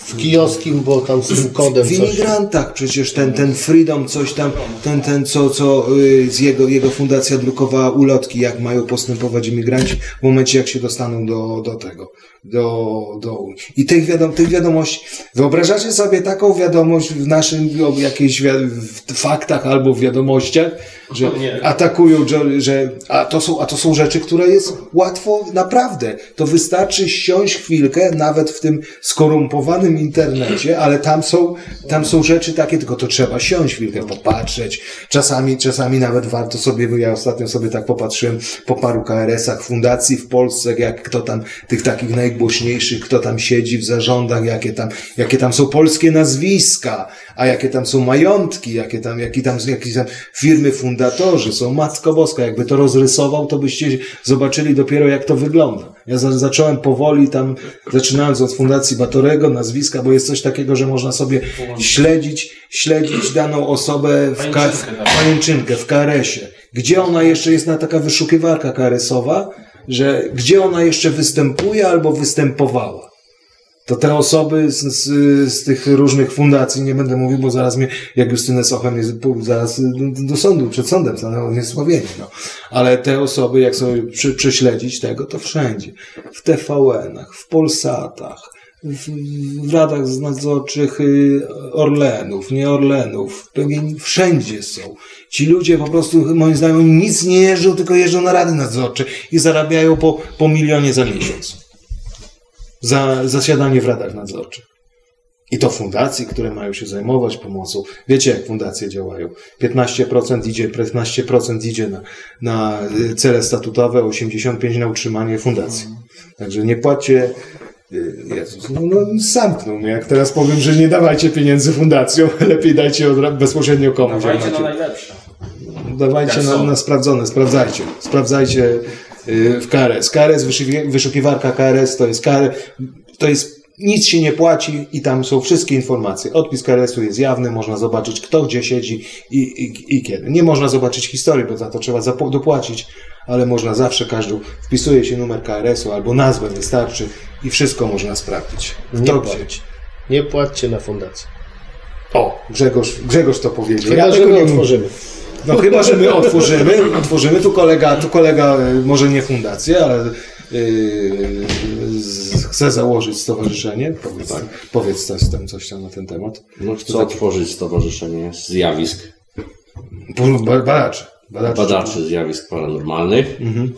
W kijowskim, bo tam z tym kodem W imigrantach przecież ten, ten Freedom, coś tam, ten, ten co, co y, z jego, jego fundacja drukowała ulotki, jak mają postępować imigranci w momencie, jak się dostaną do, do tego, do, do Unii. I tych, wiadom, tych wiadomości, wyobrażacie sobie taką wiadomość w naszym, o jakichś w faktach albo w wiadomościach, że atakują, że, a, to są, a to są rzeczy, które jest łatwo, naprawdę. To wystarczy siąść chwilkę, nawet w tym skorumpowanym internecie, ale tam są, tam są rzeczy takie, tylko to trzeba siąść chwilkę, popatrzeć. Czasami, czasami nawet warto sobie, bo ja ostatnio sobie tak popatrzyłem po paru KRS-ach fundacji w Polsce, jak kto tam, tych takich najgłośniejszych, kto tam siedzi w zarządach, jakie tam, jakie tam są polskie nazwiska, a jakie tam są majątki, jakie tam, jakie tam, jakie tam firmy fundatorzy są. Matko Boska, jakby to rozrysował, to byście zobaczyli dopiero jak to wygląda. Ja za, zacząłem powoli tam, zaczynając od Fundacji Batorego, nazwiska, bo jest coś takiego, że można sobie śledzić, śledzić daną osobę w, w pajęczynkę, w KRS-ie. Gdzie ona jeszcze jest na taka wyszukiwarka KRS-owa, że gdzie ona jeszcze występuje albo występowała to te osoby z, z, z tych różnych fundacji, nie będę mówił, bo zaraz mnie, jak Justynę Sochem jest, zaraz do, do sądu, przed sądem stanęło niesławienie, no. Ale te osoby, jak sobie przy, prześledzić tego, to wszędzie. W TVN-ach, w Polsatach, w, w radach nadzorczych y, Orlenów, nie Orlenów, wszędzie są. Ci ludzie po prostu, moim zdaniem, nic nie jeżdżą, tylko jeżdżą na rady nadzorcze i zarabiają po, po milionie za miesiąc za zasiadanie w radach nadzorczych. I to fundacji, które mają się zajmować pomocą. Wiecie, jak fundacje działają. 15% idzie, 15% idzie na, na y, cele statutowe, 85% na utrzymanie fundacji. Także nie płaccie. y, Jezus, no, no zamknął mnie. Jak teraz powiem, że nie dawajcie pieniędzy fundacjom, lepiej dajcie od, bezpośrednio komuś. Dawajcie na najlepsze. Dawajcie na, na sprawdzone, sprawdzajcie. Sprawdzajcie w KRS. KRS, wyszuki- wyszukiwarka KRS to jest KRS, to jest nic się nie płaci i tam są wszystkie informacje. Odpis KRS-u jest jawny, można zobaczyć kto gdzie siedzi i, i, i kiedy. Nie można zobaczyć historii, bo za to trzeba dopłacić, ale można zawsze, każdy wpisuje się numer KRS-u albo nazwę wystarczy i wszystko można sprawdzić. Nie Kto płać. gdzie. Nie płaccie na fundację. O, Grzegorz, Grzegorz to powiedział. Chyba, że tego nie- otworzymy. No chyba, że my otworzymy, otworzymy, tu kolega, tu kolega y, może nie fundację, ale yy, chce założyć stowarzyszenie. Powiedz, powiedz coś tam, coś tam na ten temat. No chcę otworzyć stowarzyszenie zjawisk, Ba- Badacze. Badacze. badaczy zjawisk paranormalnych. Mhm.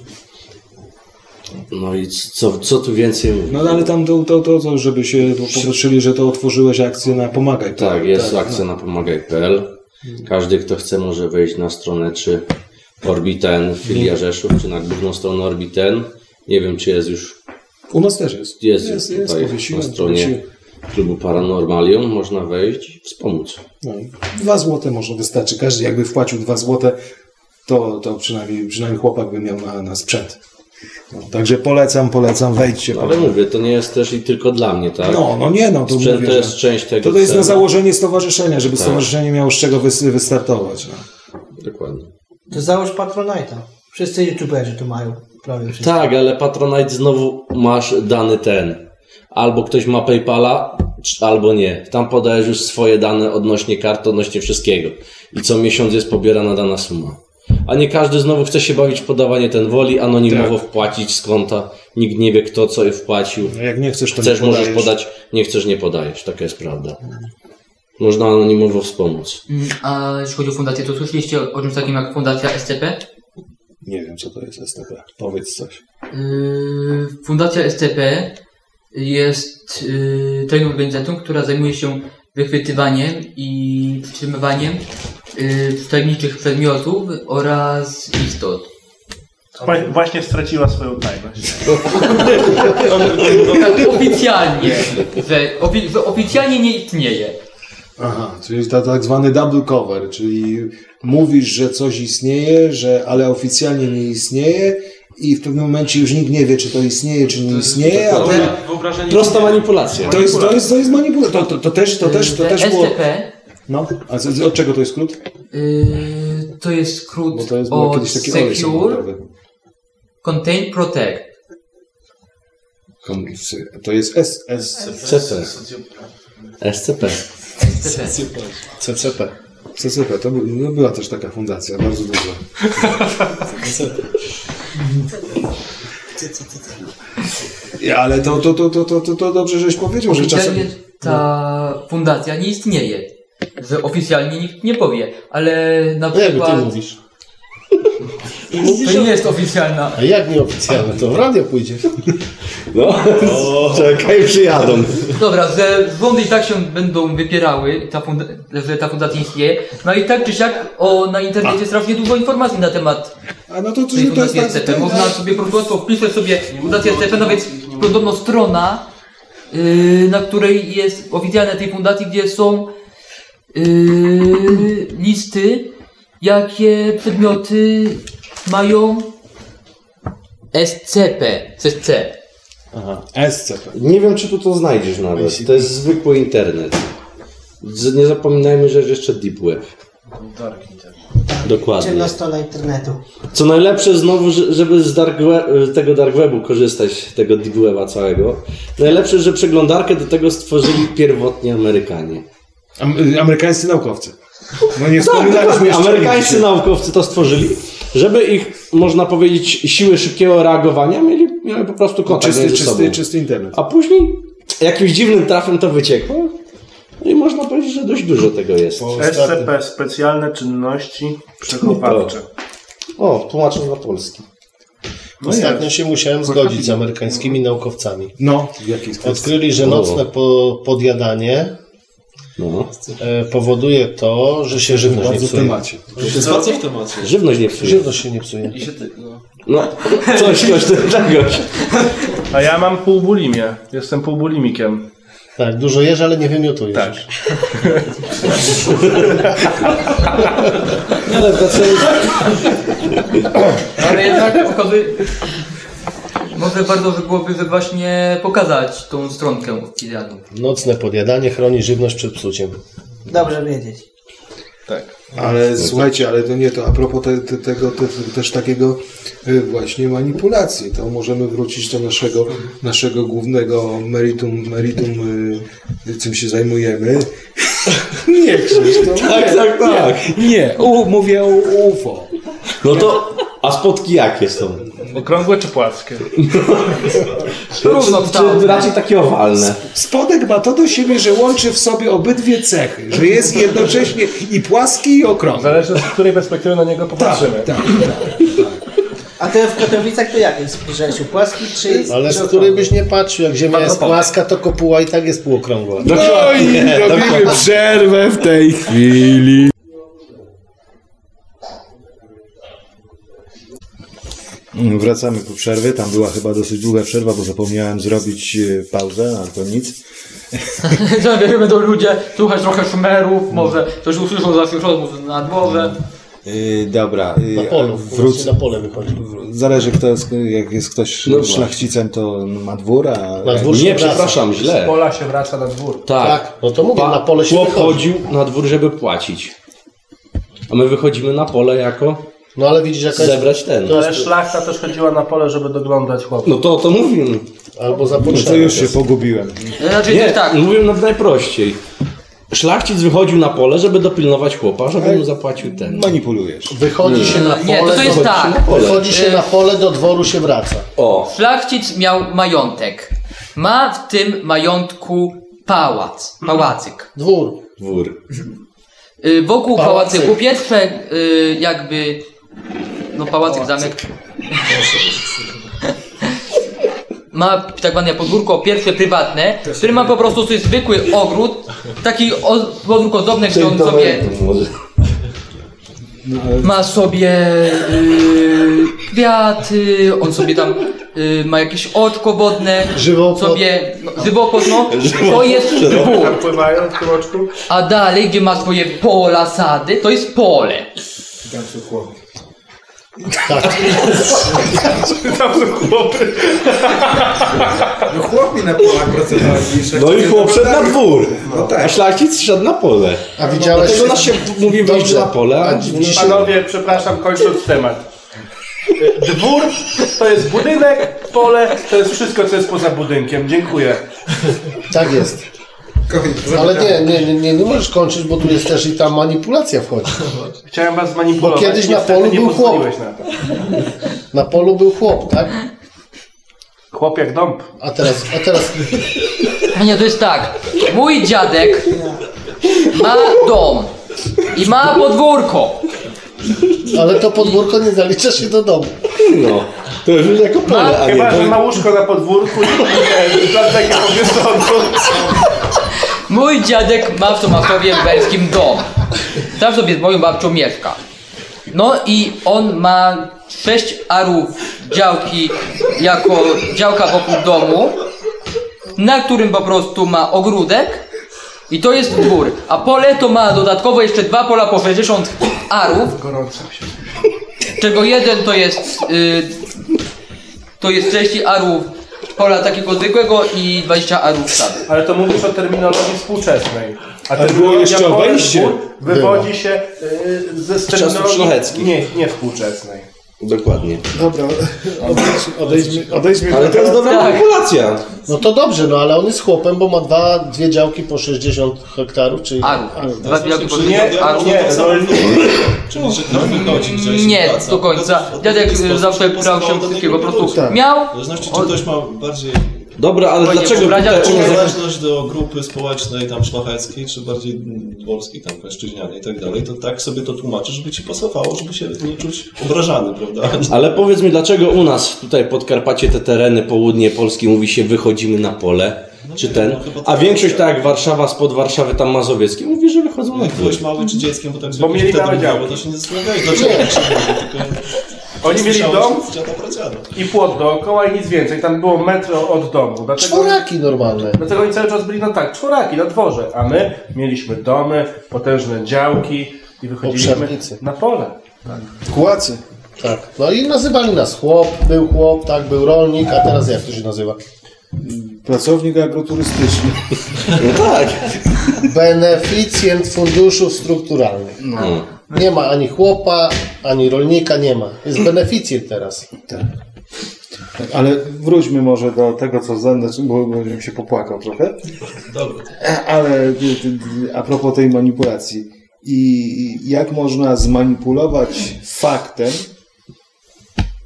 No i co, co tu więcej No ale tam to, to, to, to żeby się popatrzyli, że to otworzyłeś akcję na Pomagaj. Tak, jest tak, akcja na pomagaj.pl. Każdy, kto chce, może wejść na stronę czy Orbiten, filia Rzeszów, czy na główną stronę Orbiten. Nie wiem, czy jest już U nas też jest. jest, jest, jest tutaj powiesiłem, na stronie powiesiłem. klubu Paranormalium. Można wejść i wspomóc. No, dwa złote może wystarczy. Każdy jakby wpłacił dwa złote, to, to przynajmniej, przynajmniej chłopak by miał na, na sprzęt. Także polecam, polecam, wejdźcie. No, ale mówię, to nie jest też i tylko dla mnie, tak? No, no nie, no to Sprzęt mówię, to że- jest część tego To, to jest na założenie stowarzyszenia, żeby Tak. stowarzyszenie miało z czego wys- wystartować. No. Dokładnie. To załóż Patronite'a. Wszyscy youtuberzy to mają. Prawie wszyscy. Tak, ale Patronite znowu masz dany ten. Albo ktoś ma PayPala, albo nie. Tam podajesz już swoje dane odnośnie kart, odnośnie wszystkiego. I co miesiąc jest pobierana dana suma. A nie każdy znowu chce się bawić w podawanie ten woli, anonimowo Tak. wpłacić z konta. Nikt nie wie kto co wpłacił. No jak nie chcesz, to Chcesz, nie możesz podajesz. podać, nie chcesz, nie podajesz. Taka jest prawda. Można anonimowo wspomóc. Mm, A jeśli chodzi o fundację, to słyszeliście o, o czymś takim jak Fundacja SCP? Nie wiem, co to jest STP. Powiedz coś. Yy, Fundacja SCP jest yy, tajną organizacją, która zajmuje się wychwytywaniem i przytrzymywaniem yy, tajemniczych przedmiotów oraz istot. Wła- Właśnie straciła swoją tajność. Tak oficjalnie, że, ofi- że oficjalnie nie istnieje. Aha, czyli to tak zwany double cover, czyli mówisz, że coś istnieje, że, ale oficjalnie nie istnieje i w pewnym momencie już nikt nie wie, czy to istnieje, czy nie istnieje, a to, Wyobrażenie Prosta manipulacja. to jest, to jest, to jest manipulacja. To, to, to też, to też, to też było... SCP No, a z- od czego to jest skrót? yy, to jest skrót Bo to jest było od kiedyś taki Secure. Contain Protect. To jest S, S, CP. SCP. CP. CCP. CCP. To no była też taka fundacja, bardzo duża. Ale to, to, to, to, to, to, dobrze, żeś powiedział, że czasem... Ta fundacja nie istnieje. Że oficjalnie nikt nie powie, ale na No jak ty przykład mówisz? To nie jest oficjalna. A jak nieoficjalne? To w radio pójdzie. No, czekaj, przyjadą. Dobra, że rządy i tak się będą wypierały, ta że ta fundacja istnieje. No i tak czy siak o, na internecie strasznie dużo informacji na temat A no to, to, tej to jest fundacji tak... SCP. Można sobie po prostu wpisać sobie fundację SCP, nawet podobno strona, yy, na której jest oficjalne tej fundacji, gdzie są yy, listy, jakie przedmioty mają SCP, SC. SCP. Nie wiem, czy tu to znajdziesz nawet. To jest zwykły internet. Z- Nie zapominajmy, że jest jeszcze Deep Web. Dokładnie. Ciemna strona internetu. Co najlepsze znowu, że- żeby z dark web, tego dark webu korzystać, tego deep weba całego, najlepsze, że przeglądarkę do tego stworzyli pierwotnie Amerykanie. Am, amerykańscy naukowcy. No nie Tak, wspominaliśmy dokładnie. jeszcze Amerykańscy naukowcy to stworzyli, żeby ich, można powiedzieć, siły szybkiego reagowania mieli, miały po prostu kontakt Czysty, między czysty, sobą. czysty internet. A później jakimś dziwnym trafem to wyciekło no i można powiedzieć, że dość dużo tego jest. SCP, specjalne czynności przechowawcze. O, tłumaczę na polski. Ostatnio się musiałem zgodzić z amerykańskimi naukowcami. No, w jaki sposób? Odkryli, że nocne po, podjadanie No. e, powoduje to, że się żywność nie Bardzo w psuje. temacie. Bardzo w temacie. Żywność nie psuje. Żywność się nie psuje. I się ty, no. No, coś, coś tego. A ja mam półbulimię. Jestem półbulimikiem. Tak, dużo jesz, ale nie wymiotujesz. Tak. Ale wracając, Ale jednak okazuje... Może warto by byłoby że właśnie pokazać tą stronkę oficjalną. Nocne podjadanie chroni żywność przed psuciem. Dobrze wiedzieć. Tak. Ale słuchajcie, ale to nie to. A propos te, te, tego te, te, też takiego y, właśnie manipulacji, to możemy wrócić do naszego, naszego głównego meritum, meritum y, czym się zajmujemy. nie Krzysztof, tak, tak, tak. nie, u, mówię o UFO. No to, a spotki jakie są? Okrągłe czy płaskie? Równo Czy raczej takie owalne? Spodek ma to do siebie, że łączy w sobie obydwie cechy, że jest jednocześnie i płaski i okrągły. Zależy z której perspektywy na niego popatrzymy. Tak, tak. A ten w Katowicach to jak jest, Grzesiu? Płaski czy... Ale z której byś nie patrzył, jak ziemia jest płaska, to kopuła i tak jest półokrągła. No i robimy przerwę w tej chwili. Wracamy po przerwie. Tam była chyba dosyć długa przerwa, bo zapomniałem zrobić e, pauzę, ale to nic. Że będą ludzie słuchać trochę szmerów, może coś usłyszą za chwilę rozmów na dworze. Yy, dobra. Yy, Na polu, wróć. na pole wychodzi. Zależy, kto jest, jak jest ktoś No szlachcicem, to ma dwór, a Na dwór się Nie, wraca. przepraszam, Z źle. pola się wraca na dwór. Tak. Tak, no to mówię, na pole się chłop wychodzi. chodził na dwór, żeby płacić. A my wychodzimy na pole jako No ale widzisz, jaka jest... zebrać ten. To Ale jest szlachta też chodziła na pole, żeby doglądać chłopów. No to o to mówimy. albo za no to już się pogubiłem. Znaczy Nie, tak, mówię nawet najprościej. Szlachcic wychodził na pole, żeby dopilnować chłopa, żeby mu zapłacił ten. Manipulujesz. Wychodzi się na pole, nie, to, to jest do... tak. wychodzi się na pole, do dworu się wraca. O, Szlachcic miał majątek. Ma w tym majątku pałac, pałacyk. Dwór. dwór. Y, Wokół Pałacyk. pałacyku pierwsze y, jakby no pałacyk, zamek ma tak zwane podwórko pierwsze prywatne, który ma po prostu swój zwykły ogród, taki o, podwórko ozdobne, gdzie on sobie ma sobie y, kwiaty, on sobie tam y, ma jakieś oczko wodne, Żywopłot. sobie no, żywopłot, no, to jest dwór. Tam pływają w tym oczku. A dalej, gdzie ma swoje pola, sady, to jest pole. Tam są chłopy. No chłopi na polach pracowali. No i chłop szedł na dwór. No tak. A szlachcic szedł na pole. A widziałeś... Dlatego nas się mówi wyjść na pole, a A dzisiaj- Panowie, przepraszam, kończąc temat. Dwór to jest budynek, pole to jest wszystko, co jest poza budynkiem. Dziękuję. Tak jest. Ale nie, nie, nie, nie, nie możesz kończyć, bo tu jest też i ta manipulacja wchodzi. Chciałem was zmanipulować. Bo kiedyś na polu był chłop. na polu był chłop, tak? Chłop jak dąb. A teraz, a teraz Nie, to jest tak. Mój dziadek ma dom i ma podwórko. ale to podwórko nie zalicza się do domu. No, to już jako pole, a nie Chyba, że ma łóżko na podwórku i nie, dlatego powieszone. Mój dziadek ma w Tomaszowie Lubelskim dom. Tam sobie z moją babcią mieszka. No i on ma sześć arów działki jako działka wokół domu, na którym po prostu ma ogródek i to jest dwór. A pole to ma dodatkowo jeszcze dwa pola po 60 arów, Gorąco się. czego jeden to jest y, to jest 30 arów pola takiego zwykłego i 20 arów. Ale to mówisz o terminologii współczesnej. A było terminologia jeszcze pole, dwór Wywodzi się y, ze z czasów terminologii szlacheckich. nie, nie współczesnej. Dokładnie. Dobra, odejdźmy, odejdźmy, odejdźmy Ale to jest dobra Tak. manipulacja. No to dobrze, no ale on jest chłopem, bo ma dwa, dwie działki po 60 hektarów, czyli... Arów. Dwa działki po Nie, 60 arów. nie. Czyli, że ktoś wychodzi Nie, do końca. Dziadek zawsze brał się wszystkiego. Po prostu produktu. miał. W zależności, czy ktoś ma bardziej Dobra, ale Panie dlaczego Pobradziak, tutaj czy- przynależność do grupy społecznej, tam szlacheckiej, czy bardziej dworskiej, tam płaszczyźnianej i tak dalej, to tak sobie to tłumaczy, żeby ci pasowało, żeby się nie czuć obrażany, prawda? Ale powiedz mi, dlaczego u nas tutaj Podkarpacie, te tereny, południe Polski mówi się wychodzimy na pole, czy ten, a większość tak jak Warszawa, spod Warszawy, tam Mazowieckie, mówi, że wychodzą na Jak byłeś mały czy dzieckiem, bo tak Bo małe było, działki. to się nie zastanawiałeś, dlaczego tak się mówi, tylko Oni mieli dom od dziada pradziada. i płot dookoła i nic więcej. Tam było metr od domu. Dlatego, Czworaki normalne. dlatego oni cały czas byli, no tak, czworaki na dworze. A my mieliśmy domy, potężne działki i wychodziliśmy Obszarnicy. na pole. Kłacy. Tak. No i nazywali nas chłop, był chłop, tak, był rolnik, a teraz jak to się nazywa? Pracownik agroturystyczny. No tak. Beneficjent funduszów strukturalnych. No. Nie ma ani chłopa, ani rolnika, nie ma. Jest beneficjent teraz. Tak, ale wróćmy może do tego, co Zen, bo bo bym się popłakał trochę. Dobra. E, Ale a propos tej manipulacji. I jak można zmanipulować faktem,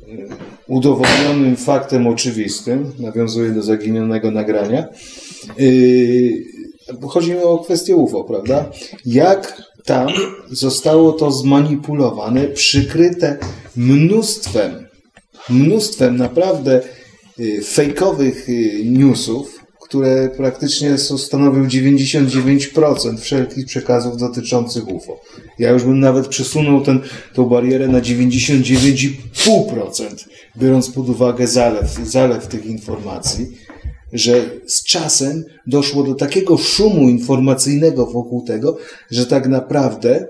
y, udowodnionym faktem oczywistym, nawiązuję do zaginionego nagrania, y, chodzi mi o kwestię UFO, prawda? Jak tam zostało to zmanipulowane, przykryte mnóstwem, mnóstwem naprawdę y, fejkowych y, newsów, które praktycznie stanowią 99% wszelkich przekazów dotyczących UFO. Ja już bym nawet przesunął tą barierę na 99,5%, biorąc pod uwagę zalew, zalew tych informacji, że z czasem doszło do takiego szumu informacyjnego wokół tego, że tak naprawdę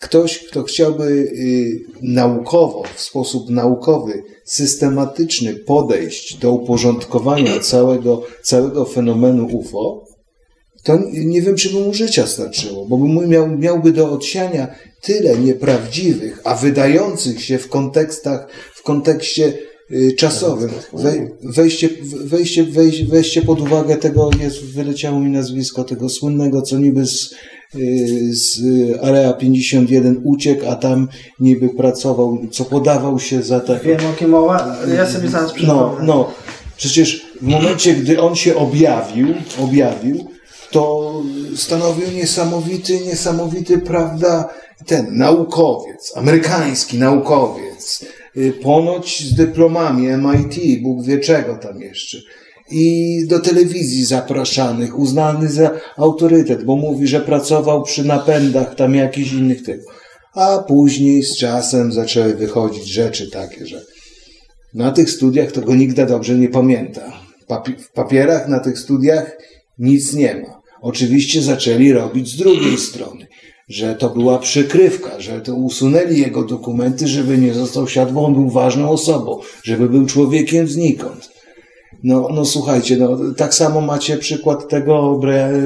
ktoś, kto chciałby y, naukowo, w sposób naukowy, systematyczny podejść do uporządkowania całego, całego fenomenu UFO, to nie wiem, czy by mu życia starczyło, bo by miał, miałby do odsiania tyle nieprawdziwych, a wydających się w kontekstach, w kontekście czasowym. We, wejście, wejście, wejście, wejście pod uwagę tego, jest, wyleciało mi nazwisko tego słynnego, co niby z, y, z Area 51 uciekł, a tam niby pracował, co podawał się za takie... Wiem o kim mowa, ja sobie zaraz No, przypomnę. no. Przecież w momencie, gdy on się objawił, objawił, to stanowił niesamowity, niesamowity, prawda, ten naukowiec, amerykański naukowiec, y, ponoć z dyplomami MIT, Bóg wie czego tam jeszcze. I do telewizji zapraszanych, uznany za autorytet, bo mówi, że pracował przy napędach tam jakichś innych tego. A później z czasem zaczęły wychodzić rzeczy takie, że na tych studiach to go nigdy dobrze nie pamięta. Papi- w papierach na tych studiach nic nie ma. Oczywiście zaczęli robić z drugiej strony, że to była przykrywka, że to usunęli jego dokumenty, żeby nie został siadłą, on był ważną osobą, żeby był człowiekiem znikąd. No, no słuchajcie, no, tak samo macie przykład tego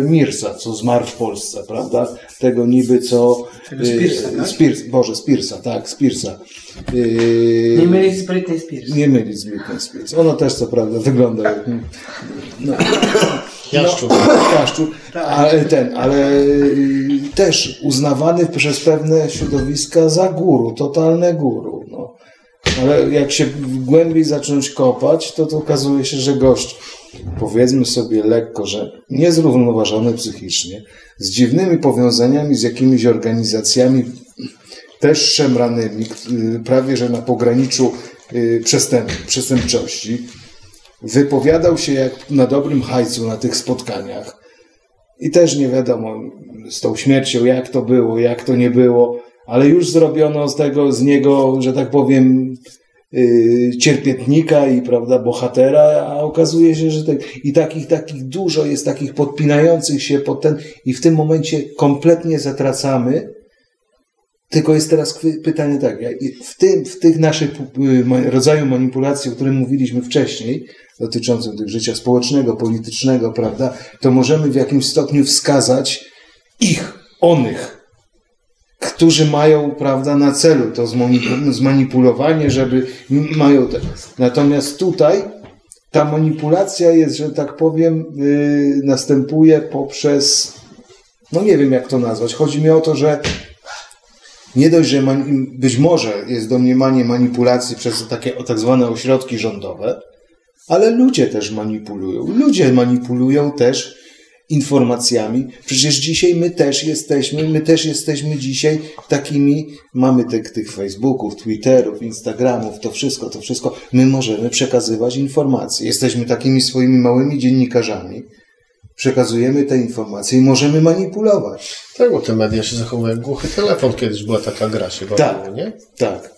Mirsa, co zmarł w Polsce, prawda? tego niby co... Tego Spearsa, y, tak? Spears, Boże, Spearsa, tak, Spearsa. Y, Nie mylić z Britney Spears. Nie mylić z Britney Spears. Ona też co prawda wygląda jak... No, Jaszczur. No, jaszczur. Ale ten, ale y, też uznawany przez pewne środowiska za guru, totalne guru. No. Ale jak się głębiej zacząć kopać, to, to okazuje się, że gość, powiedzmy sobie lekko, że niezrównoważony psychicznie, z dziwnymi powiązaniami z jakimiś organizacjami też szemranymi, y, prawie że na pograniczu y, przestęp, przestępczości, wypowiadał się jak na dobrym hajcu na tych spotkaniach. I też nie wiadomo z tą śmiercią, jak to było, jak to nie było, ale już zrobiono z tego, z niego, że tak powiem, yy, cierpietnika i prawda, bohatera, a okazuje się, że i takich, takich dużo jest takich podpinających się pod ten, i w tym momencie kompletnie zatracamy. Tylko jest teraz pytanie tak, w tym, w tych naszych y, rodzaju manipulacji, o którym mówiliśmy wcześniej, dotyczącym tych życia społecznego, politycznego, prawda, to możemy w jakimś stopniu wskazać ich, onych, którzy mają, prawda, na celu to zmanipu- zmanipulowanie, żeby mają te. Natomiast tutaj ta manipulacja jest, że tak powiem, yy, następuje poprzez, no nie wiem jak to nazwać. Chodzi mi o to, że nie dość, że być może jest domniemanie manipulacji przez takie tak zwane ośrodki rządowe, ale ludzie też manipulują. Ludzie manipulują też informacjami. Przecież dzisiaj my też jesteśmy, my też jesteśmy dzisiaj takimi, mamy tych, tych Facebooków, Twitterów, Instagramów, to wszystko, to wszystko. My możemy przekazywać informacje. Jesteśmy takimi swoimi małymi dziennikarzami. Przekazujemy te informacje i możemy manipulować. Tak, bo te media się zachowują jak głuchy telefon. Kiedyś była taka gra się Tak. bawiło, nie? Tak.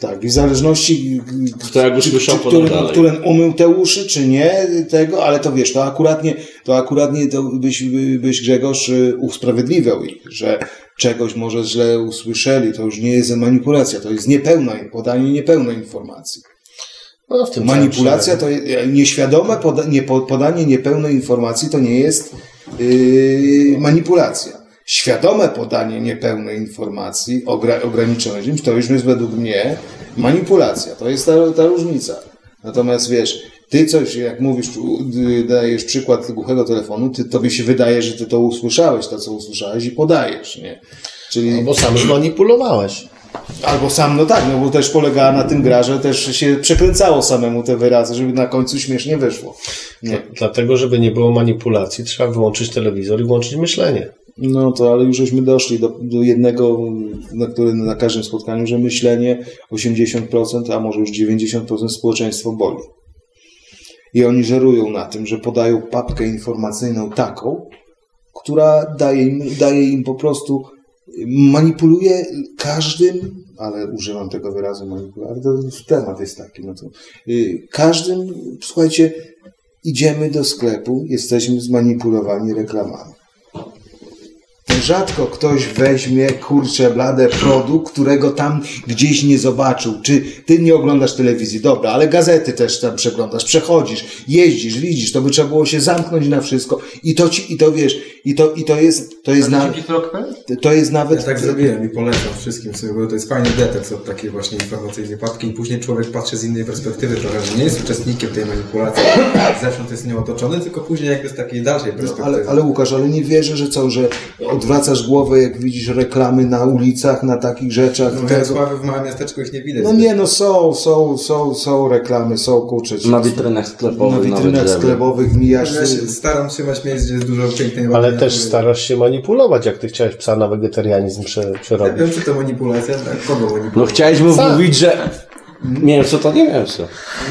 Tak, i w zależności, Kto jak usłyszał, czy, podał którym, którym umył te uszy, czy nie, tego, ale to wiesz, to akuratnie, to akuratnie to byś, byś Grzegorz y, usprawiedliwiał ich, że czegoś może źle usłyszeli, to już nie jest manipulacja, to jest niepełna, podanie niepełnej informacji. No, w tym Manipulacja to nieświadome poda, nie, po- podanie niepełnej informacji to nie jest yy, manipulacja. Świadome podanie niepełnej informacji, ogra, ograniczone czymś, to już jest według mnie manipulacja. To jest ta, ta różnica. Natomiast wiesz, ty coś, jak mówisz, dajesz przykład głuchego telefonu, ty, tobie się wydaje, że ty to usłyszałeś, to co usłyszałeś i podajesz, nie? Czyli... Bo sam zmanipulowałeś. Albo sam, no tak, no bo też polegała na tym gra, że też się przekręcało samemu te wyrazy, żeby na końcu śmiesznie wyszło. Nie. Dlatego, żeby nie było manipulacji, trzeba wyłączyć telewizor i włączyć myślenie. No to ale już żeśmy doszli do, do jednego, na, który, na każdym spotkaniu, że myślenie 80%, a może już 90% społeczeństwo boli. I oni żerują na tym, że podają papkę informacyjną taką, która daje im, daje im po prostu, manipuluje każdym, ale używam tego wyrazu manipulacja, to temat jest taki, no to, y, każdym, słuchajcie, idziemy do sklepu, jesteśmy zmanipulowani reklamami. Rzadko ktoś weźmie, kurczę, blade produkt, którego tam gdzieś nie zobaczył. Czy ty nie oglądasz telewizji? Dobra, ale gazety też tam przeglądasz, przechodzisz, jeździsz, widzisz, to by trzeba było się zamknąć na wszystko. I to ci, i to wiesz, i to, i to jest, to jest, na, to jest nawet... Ja tak zrobiłem i polecam wszystkim sobie, bo to jest fajny detoks od takiej właśnie informacyjnej papki i później człowiek patrzy z innej perspektywy trochę, że nie jest uczestnikiem tej manipulacji, zewsząd jest nią otoczony, tylko później jakby z takiej dalszej perspektywy. Ale, ale Łukasz, ale nie wierzę, że co, że odwracasz głowę, jak widzisz reklamy na ulicach, na takich rzeczach. No tego- w małym miasteczku ich nie widać. No nie, no są, są, są, są reklamy, są kurczę. Na witrynach sklepowych Na witrynach sklepowych mijasz. Ja się staram się mać miejsc, gdzie jest dużo pięknej Ale też natury. starasz się manipulować, jak ty chciałeś psa na wegetarianizm prze, Ja przerobić. wiem, czy to manipulacja, tak? Kogo manipulacja? No chciałeś mu mówić, że mięso to nie mięso.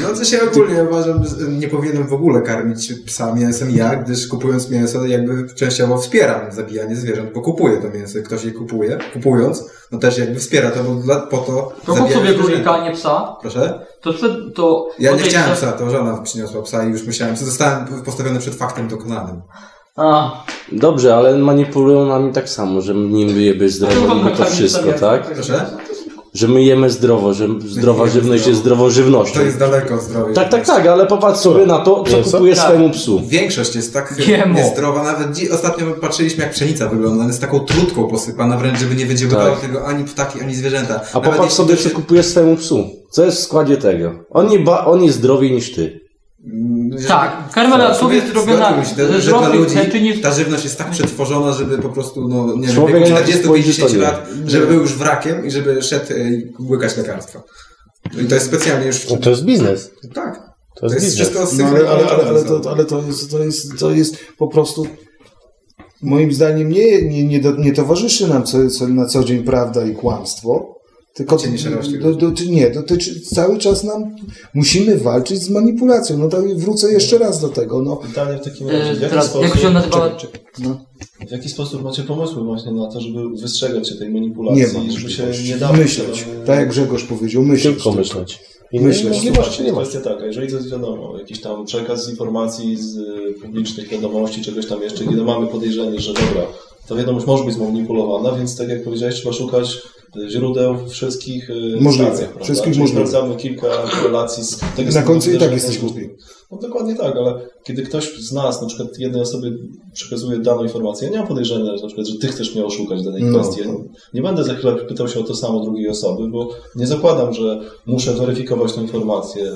No to się ogólnie uważam, że nie powinienem w ogóle karmić psa mięsem ja, gdyż kupując mięso jakby częściowo wspieram zabijanie zwierząt, bo kupuję to mięso, ktoś je kupuje, kupując, no też jakby wspiera to, bo dla, po to To kup sobie królika, nie psa. Proszę? To, przed, to Ja nie chciałem na- psa, to żona przyniosła psa i już myślałem, że zostałem postawiony przed faktem dokonanym. A, Dobrze, ale manipulują nami tak samo, że nim wyjeby zdrowo i to wszystko, tak? Proszę? Że my jemy zdrowo, że zdrowa jemy żywność zdrowo. jest zdrowożywnością. To jest daleko od zdrowia. Tak, tak, tak, ale popatrz sobie na to, co Mięso? kupuje Tak. swojemu psu. Większość jest tak GMO. niezdrowa, nawet dzi- ostatnio patrzyliśmy jak pszenica wygląda, ona jest taką trutką posypana, wręcz żeby nie wydziobywały Tak. tego ani ptaki, ani zwierzęta. A Nawet popatrz sobie, to co się- kupujesz swojemu psu. Co jest w składzie tego? On, nie ba, on jest zdrowiej niż ty. Tak, karma dla człowieka jest robiona Zgodziłbym się, ze że dla zdrowych ludzi rzeczy niż... ta żywność jest tak przetworzona, żeby po prostu, no nie wiem, w Człowiek wieku jak na to spojrzy, 40-50 to nie. lat, żeby był już wrakiem i żeby szedł y, łykać lekarstwa. I to jest specjalnie już... No to jest biznes. Tak. To jest biznes. wszystko No, ale, ale, ale, ale, to, ale to, jest, to, jest, to jest po prostu moim zdaniem nie, nie, nie, nie towarzyszy nam co, co, na co dzień prawda i kłamstwo, tylko Cienie szerokości do, do, nie, dotyczy, cały czas nam musimy walczyć z manipulacją. No to wrócę jeszcze raz do tego. No. Pytanie w takim razie, w jaki teraz, sposób... jak się nazywała... No. W jaki sposób macie pomysły właśnie na to, żeby wystrzegać się tej manipulacji Nie ma i żeby się nie dało... Myśleć. Tak jak Grzegorz powiedział, myśleć. Tylko myśleć. I Myśleć. możliwości nie ma. Kwestia taka, jeżeli to jest wiadomo, jakiś tam przekaz informacji z y, publicznych wiadomości, czegoś tam jeszcze, kiedy mamy podejrzenie, że dobra, ta wiadomość może być zmanipulowana, więc tak jak powiedziałeś, trzeba szukać źródeł wszystkich y, Możliwe. stacjach, prawda? Wszystkich Czyli możliwych. sprawdzamy kilka relacji z tego Na końcu i tak jesteś głupi. No dokładnie tak, ale kiedy ktoś z nas, na przykład jednej osobie przekazuje daną informację, ja nie mam podejrzenia, że, na przykład, że ty chcesz mnie oszukać w danej No, kwestii. to- Nie będę za chwilę pytał się o to samo drugiej osoby, bo nie zakładam, że muszę weryfikować tę informację,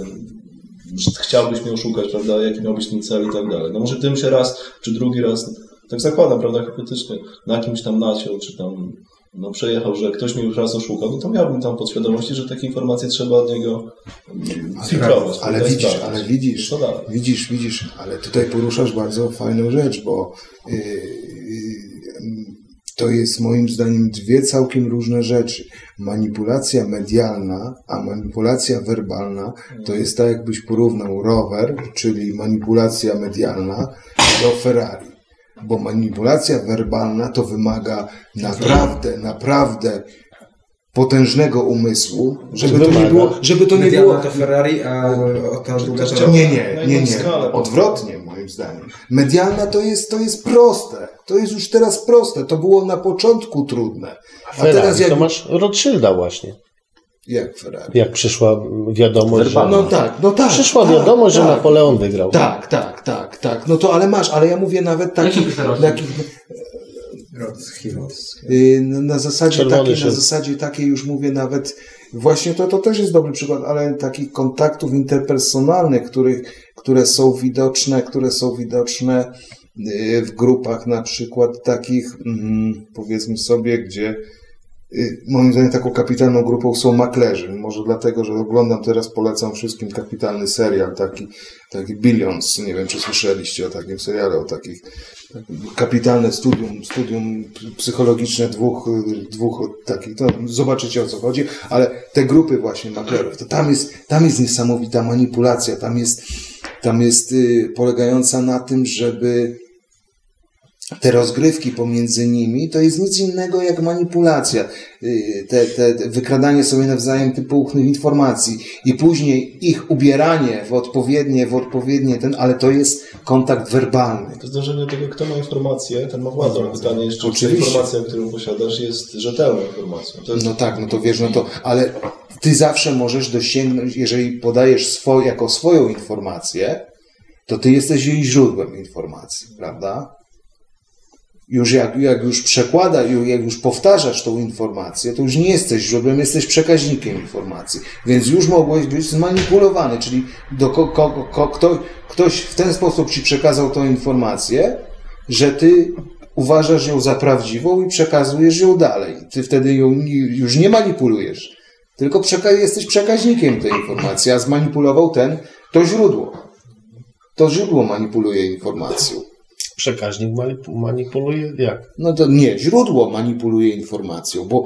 że chciałbyś mnie oszukać, prawda, jaki miał być ten cel i tak dalej. No może tym się raz, czy drugi raz, tak zakładam, prawda, hipotetycznie, na kimś tam naciął, czy tam no, przejechał, że ktoś mnie już raz oszukał, no to miałbym tam podświadomości, że takie informacje trzeba od niego mm, filtrować. Ale widzisz, ale widzisz, Co dalej? widzisz, widzisz, ale tutaj poruszasz bardzo fajną rzecz, bo yy, to jest moim zdaniem dwie całkiem różne rzeczy. Manipulacja medialna, a manipulacja werbalna to jest tak, jakbyś porównał rower, czyli manipulacja medialna, do Ferrari. Bo manipulacja werbalna to wymaga naprawdę, naprawdę potężnego umysłu, żeby to nie Wymaga. było, żeby to nie było to Ferrari, a ta druga to... nie, nie, nie, nie. Odwrotnie, moim zdaniem. Medialna to jest, to jest proste. To jest już teraz proste. To było na początku trudne. A Ferrari, teraz jak... to masz Rothschilda właśnie. Jak Ferrari? Jak przyszła wiadomość, że... No tak, no tak. Przyszła tak, wiadomość, że tak. Napoleon wygrał. Tak, tak, tak, tak. No to ale masz, ale ja mówię nawet takich... takich Yy, na- na zasadzie Czerwony takiej, na zasadzie takiej już mówię nawet, właśnie to, to też jest dobry przykład, ale takich kontaktów interpersonalnych, których, które są widoczne, które są widoczne yy, w grupach na przykład takich, mm, powiedzmy sobie, gdzie moim zdaniem taką kapitalną grupą są maklerzy. Może dlatego, że oglądam teraz, polecam wszystkim kapitalny serial, taki, taki Billions, nie wiem czy słyszeliście o takim serialu, o takich kapitalne studium, studium psychologiczne dwóch, y, dwóch takich, no, zobaczycie o co chodzi, ale te grupy właśnie maklerów, to tam jest, tam jest niesamowita manipulacja, tam jest, tam jest y, polegająca na tym, żeby te rozgrywki pomiędzy nimi to jest nic innego jak manipulacja. Y, Te, te, te wykradanie sobie nawzajem typowych informacji i później ich ubieranie w odpowiednie, w odpowiednie ten, ale to jest kontakt werbalny. To do tego, kto ma informację, ten ma władzę. Pytanie jest, czy Oczywiście. informacja, którą posiadasz, jest rzetelną informacją. Jest... No tak, no to wiesz, no to, ale ty zawsze możesz dosięgnąć, jeżeli podajesz swoj, jako swoją informację, to ty jesteś jej źródłem informacji, prawda? Już jak, jak już przekłada, jak już powtarzasz tą informację, to już nie jesteś źródłem, jesteś przekaźnikiem informacji. Więc już mogłeś być zmanipulowany, czyli do ko, ko, ko, kto, ktoś w ten sposób ci przekazał tą informację, że ty uważasz ją za prawdziwą i przekazujesz ją dalej. Ty wtedy ją już nie manipulujesz, tylko przeka- jesteś przekaźnikiem tej informacji, a zmanipulował ten, to źródło. To źródło manipuluje informacją. Przekaźnik manip- manipuluje jak? No to nie, źródło manipuluje informacją, bo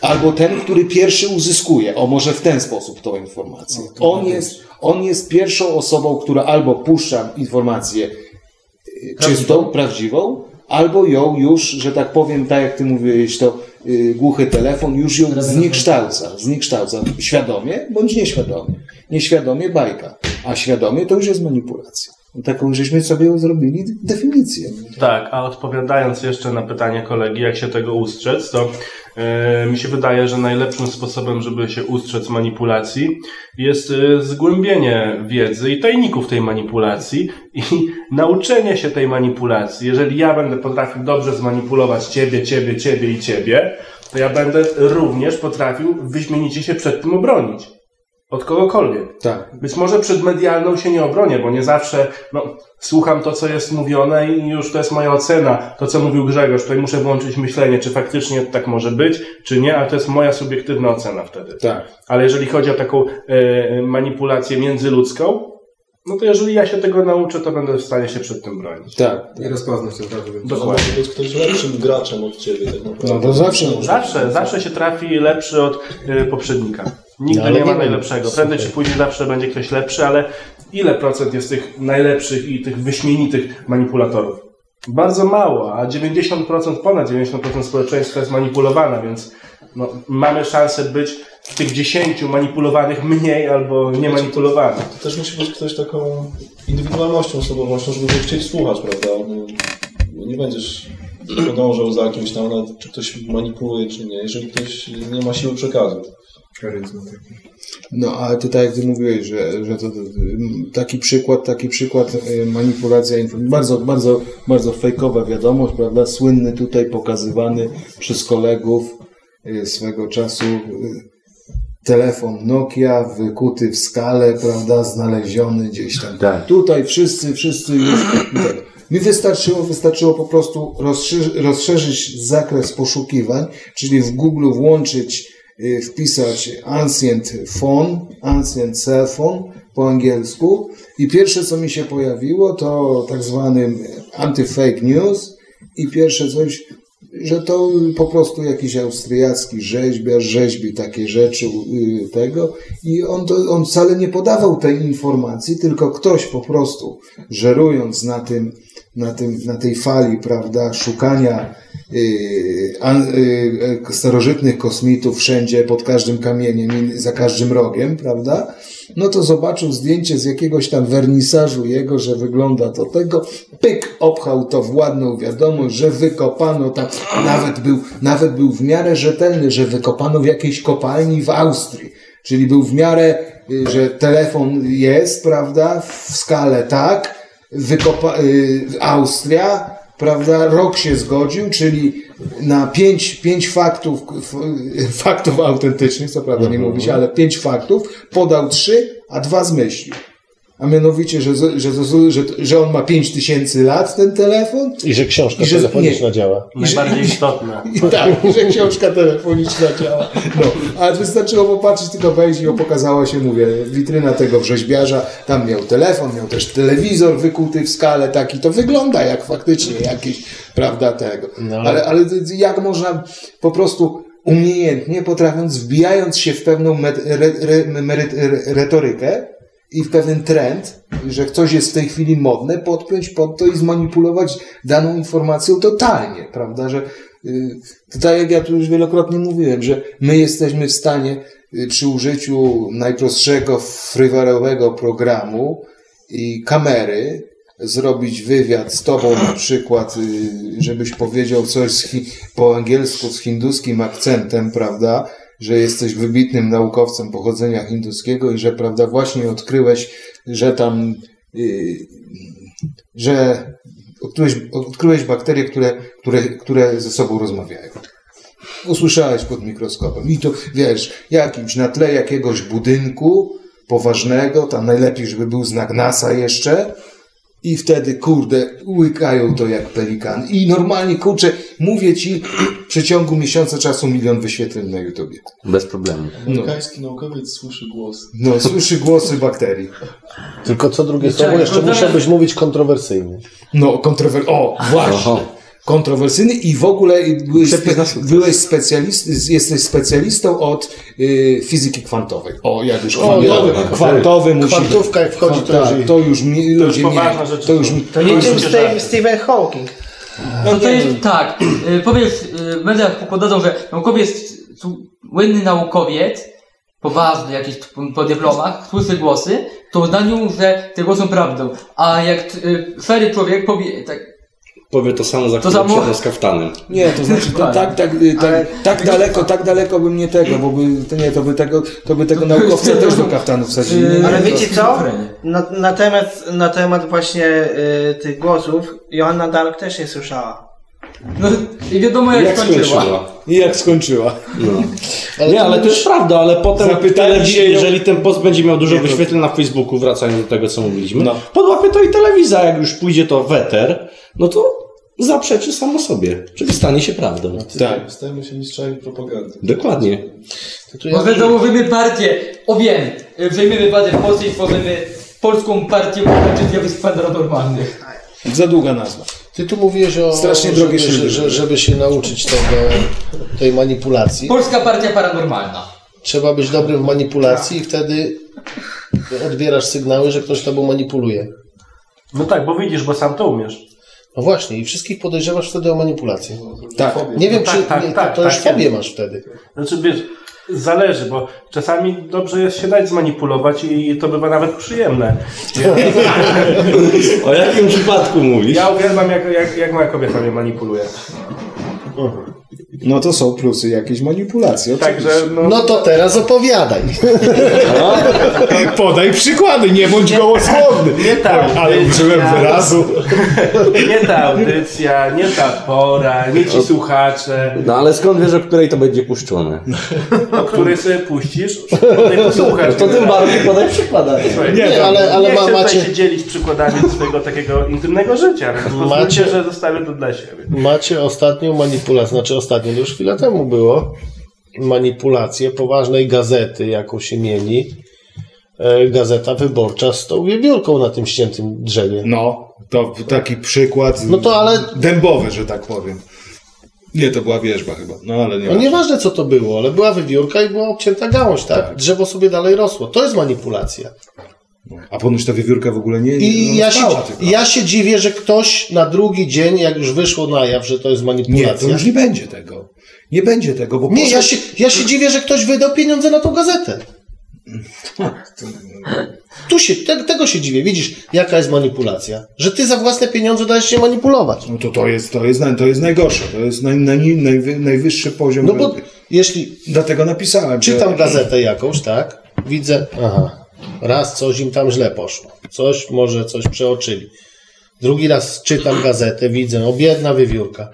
albo ten, który pierwszy uzyskuje, o może w ten sposób tą informację. On jest, on jest pierwszą osobą, która albo puszcza informację y, czystą, prawdziwą, albo ją już, że tak powiem, tak jak ty mówiłeś, to y, głuchy telefon już ją zniekształca, zniekształca świadomie bądź nieświadomie. Nieświadomie bajka, a świadomie to już jest manipulacja. Taką żeśmy sobie zrobili definicję. Tak, a odpowiadając jeszcze na pytanie kolegi, jak się tego ustrzec, to e, mi się wydaje, że najlepszym sposobem, żeby się ustrzec manipulacji jest e, zgłębienie wiedzy i tajników tej manipulacji i nauczenie się tej manipulacji. Jeżeli ja będę potrafił dobrze zmanipulować ciebie, ciebie, ciebie i ciebie, to ja będę również potrafił wyśmienicie się przed tym obronić. Od kogokolwiek. Tak. Być może przed medialną się nie obronię, bo nie zawsze no, słucham to, co jest mówione i już to jest moja ocena. To, co mówił Grzegorz, tutaj muszę włączyć myślenie, czy faktycznie tak może być, czy nie, ale to jest moja subiektywna ocena wtedy. Tak. Ale jeżeli chodzi o taką e, manipulację międzyludzką, no to jeżeli ja się tego nauczę, to będę w stanie się przed tym bronić. Tak. I rozpoznać to żeby... Dokładnie. Może być ktoś lepszym graczem od ciebie tak naprawdę. No to zawsze. Zawsze, zawsze się trafi lepszy od e, poprzednika. Nigdy No, nie ma najlepszego. Prędzej czy później zawsze będzie ktoś lepszy, ale ile procent jest tych najlepszych i tych wyśmienitych manipulatorów? Bardzo mało, a 90%, ponad 90% społeczeństwa jest manipulowana, więc no, mamy szansę być w tych 10 manipulowanych mniej albo nie manipulowanych. To też musi być ktoś taką indywidualnością, osobowością, żeby chcieć słuchać, prawda? Bo nie będziesz podążał za kimś tam, nawet czy ktoś manipuluje, czy nie, jeżeli ktoś nie ma siły przekazu. No, ale ty tak jak ty mówiłeś, że, że to, to, taki przykład, taki przykład y, manipulacja informacji, bardzo, bardzo, bardzo fejkowa wiadomość, prawda? Słynny tutaj pokazywany przez kolegów y, swego czasu y, telefon Nokia wykuty w skale, prawda? Znaleziony gdzieś tam. Tak. Tutaj wszyscy, wszyscy już. tak. Mi wystarczyło, wystarczyło po prostu rozszerzyć, zakres poszukiwań, czyli w Google włączyć, wpisać ancient phone, ancient cell phone po angielsku. I pierwsze co mi się pojawiło to tak zwany anti-fake news. I pierwsze coś, że to po prostu jakiś austriacki rzeźbiarz rzeźbi takie rzeczy y, tego. I on, to, on wcale nie podawał tej informacji, tylko ktoś po prostu żerując na tym, na tym, na tej fali, prawda, szukania y, an, y, y, starożytnych kosmitów wszędzie, pod każdym kamieniem za każdym rogiem, prawda, no to zobaczył zdjęcie z jakiegoś tam wernisażu jego, że wygląda to tego, pyk, obchał to w ładną wiadomość, że wykopano tam, nawet był, nawet był w miarę rzetelny, że wykopano w jakiejś kopalni w Austrii, czyli był w miarę, y, że telefon jest, prawda, w skale tak, wykopa, y, Austria, prawda, rok się zgodził, czyli na pięć, pięć faktów, faktów autentycznych, co prawda nie mówi się, ale pięć faktów, podał trzy, a dwa zmyślił. A mianowicie, że, że, że, że, że on ma pięć tysięcy lat, ten telefon. I że książka I że- telefoniczna nie. działa. Najbardziej istotne. Tak, i że książka telefoniczna działa. No, ale wystarczyło popatrzeć, tylko wejść i pokazała się, mówię, witryna tego wrzeźbiarza. Tam miał telefon, miał też telewizor wykuty w skale taki. To wygląda jak faktycznie jakiś, prawda, tego. No. Ale, ale jak można po prostu umiejętnie, potrafiąc, wbijając się w pewną met, re, re, re, retorykę i w pewien trend, że coś jest w tej chwili modne, podpiąć pod to i zmanipulować daną informacją totalnie, prawda, że y, to tak jak ja tu już wielokrotnie mówiłem, że my jesteśmy w stanie y, przy użyciu najprostszego frywarowego programu i kamery zrobić wywiad z tobą na przykład, y, żebyś powiedział coś po angielsku z hinduskim akcentem, prawda, że jesteś wybitnym naukowcem pochodzenia hinduskiego i że, prawda, właśnie odkryłeś, że tam, y, że odkryłeś, odkryłeś bakterie, które, które, które ze sobą rozmawiają. Usłyszałeś pod mikroskopem. I to, wiesz, jakimś, na tle jakiegoś budynku poważnego, tam najlepiej, żeby był znak NASA jeszcze, i wtedy, kurde, łykają to jak pelikan. I normalnie, kurczę, mówię ci, w przeciągu miesiąca czasu milion wyświetleń na YouTubie. Bez problemu. Amerykański naukowiec słyszy głos. No, słyszy głosy bakterii. Tylko co drugie słowo jeszcze musiałbyś mówić kontrowersyjnie. No, kontrower... O, właśnie. Oho. Kontrowersyjny i w ogóle byłeś, spe... byłeś specjalist... jesteś specjalistą od y, fizyki kwantowej. O, jak już kwantowy, dobra. kwantowy musi... Kwantówka jak wchodzi, to tak, już- to już mi, To już ludzie nie... rzeczy To już mi... To nie już- tym Steve, Stephen Hawking. No to jest tak, y, powiedz, y, w mediach podadzą, że naukowiec, słynny naukowiec, poważne, jakieś po, dyplomach, słyszy głosy, to uznaniu, że te głosy są prawdą. A jak y, szary człowiek powie, tak, Powie to samo za To chwilę samo? z kaftanem. Nie, to znaczy to, tak, tak, y, tak, tak daleko, tak daleko bym nie tego, bo by, to nie, to by tego, to by tego naukowca też do kaftanu wsadzili. Nie, Ale to- wiecie co? Na, na, temat, na temat właśnie y, tych głosów Joanna Dark też nie słyszała. no i wiadomo jak, skończyła. I jak skończyła. No. nie, ale to jest prawda, ale potem telewizja, jeżeli ten post będzie miał dużo to- wyświetleń na Facebooku, wracając do tego, co mówiliśmy, No. podłapie to i telewizja, jak już pójdzie to w eter, no to zaprzeczy samo sobie, czyli stanie się prawdą. Tak. Stajemy się mistrzami propagandy. Dokładnie. Założymy partię, o wiem, przejmiemy władzę w Polsce i stworzymy polską partię uchodźców zjawisk paranormalnych. Za długa nazwa. ty tu mówiłeś o, Strasznie drogie żeby, że, żeby się nauczyć tego, tej manipulacji. Polska partia paranormalna. Trzeba być dobrym w manipulacji i wtedy odbierasz sygnały, że ktoś tobą manipuluje. No tak, bo widzisz, bo sam to umiesz. No właśnie, i wszystkich podejrzewasz wtedy o manipulację. Tak. Nie wiem, No tak, czy tak, nie, tak, to już tak, fobię masz wtedy. Znaczy wiesz, zależy, bo czasami dobrze jest się dać zmanipulować i to bywa nawet przyjemne. O jakim przypadku mówisz? Ja uwielbiam jak, jak, jak moja kobieta mnie manipuluje. No to są plusy jakiejś manipulacji. Także no, No to teraz opowiadaj. Podaj przykłady, nie bądź gołosłowny. nie ta Ale użyłem audycja, wyrazu. nie ta audycja, nie ta pora, nie ci słuchacze, No ale skąd wiesz, o której to będzie puszczone? o której sobie puścisz, potem posłuchasz. To tym bardziej podaj przykłady. Słuchaj, Nie, nie, ale- ale nie ma- chcę macie- tutaj się dzielić przykładami swojego takiego intymnego życia, więc pozwólcie, Macie- że zostawię to dla siebie. Macie ostatnią manipulację, znaczy ostatnią, to już chwilę temu było, manipulację poważnej gazety, jaką się mieli. E, Gazeta wyborcza z tą wiewiórką na tym ściętym drzewie. No, to taki przykład No to ale, dębowy, że tak powiem. Nie, to była wierzba chyba. No ale nie. no nieważne co to było, ale była wiewiórka i była obcięta gałąź, tak? Drzewo sobie dalej rosło. To jest manipulacja. A ponoć ta wiewiórka w ogóle nie. I no, ja się, ja się dziwię, że ktoś na drugi dzień, jak już wyszło na jaw, że to jest Nie, manipulacja. to już nie będzie tego. Nie będzie tego, bo Nie, poszedł- ja się, ja się dziwię, że ktoś wydał pieniądze na tą gazetę. Tu się, te, tego się dziwię. Widzisz, jaka jest manipulacja? Że ty za własne pieniądze dajesz się manipulować. No to to jest, to jest, naj- to jest najgorsze. To jest naj, naj, najwy, najwyższy poziom. No bo jeśli Dlatego napisałem. czytam że... gazetę jakąś, tak? Widzę, aha, raz coś im tam źle poszło. Coś, może coś przeoczyli. Drugi raz czytam gazetę, widzę, o biedna wiewiórka.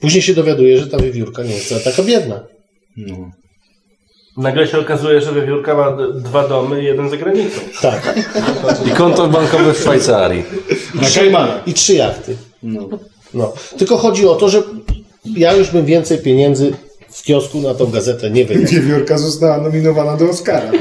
Później się dowiaduję, że ta wiewiórka nie jest taka biedna. No. Nagle się okazuje, że wiewiórka ma dwa domy i jeden za granicą. Tak. I konto bankowe w Szwajcarii. Na Kajmanach. I trzy jachty. No. No. Tylko chodzi o to, że ja już bym więcej pieniędzy w kiosku na tą gazetę nie wydał. Wiewiórka została nominowana do Oscara.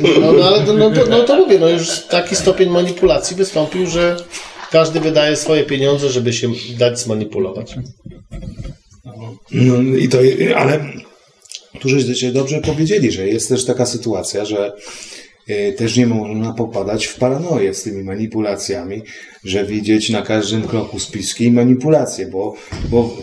No, no ale no, to, no to mówię, no już taki stopień manipulacji wystąpił, że każdy wydaje swoje pieniądze, żeby się dać zmanipulować. No i to, ale tu żeście dobrze powiedzieli, że jest też taka sytuacja, że y, też nie można popadać w paranoję z tymi manipulacjami, że widzieć na każdym kroku spiski i manipulacje, bo, bo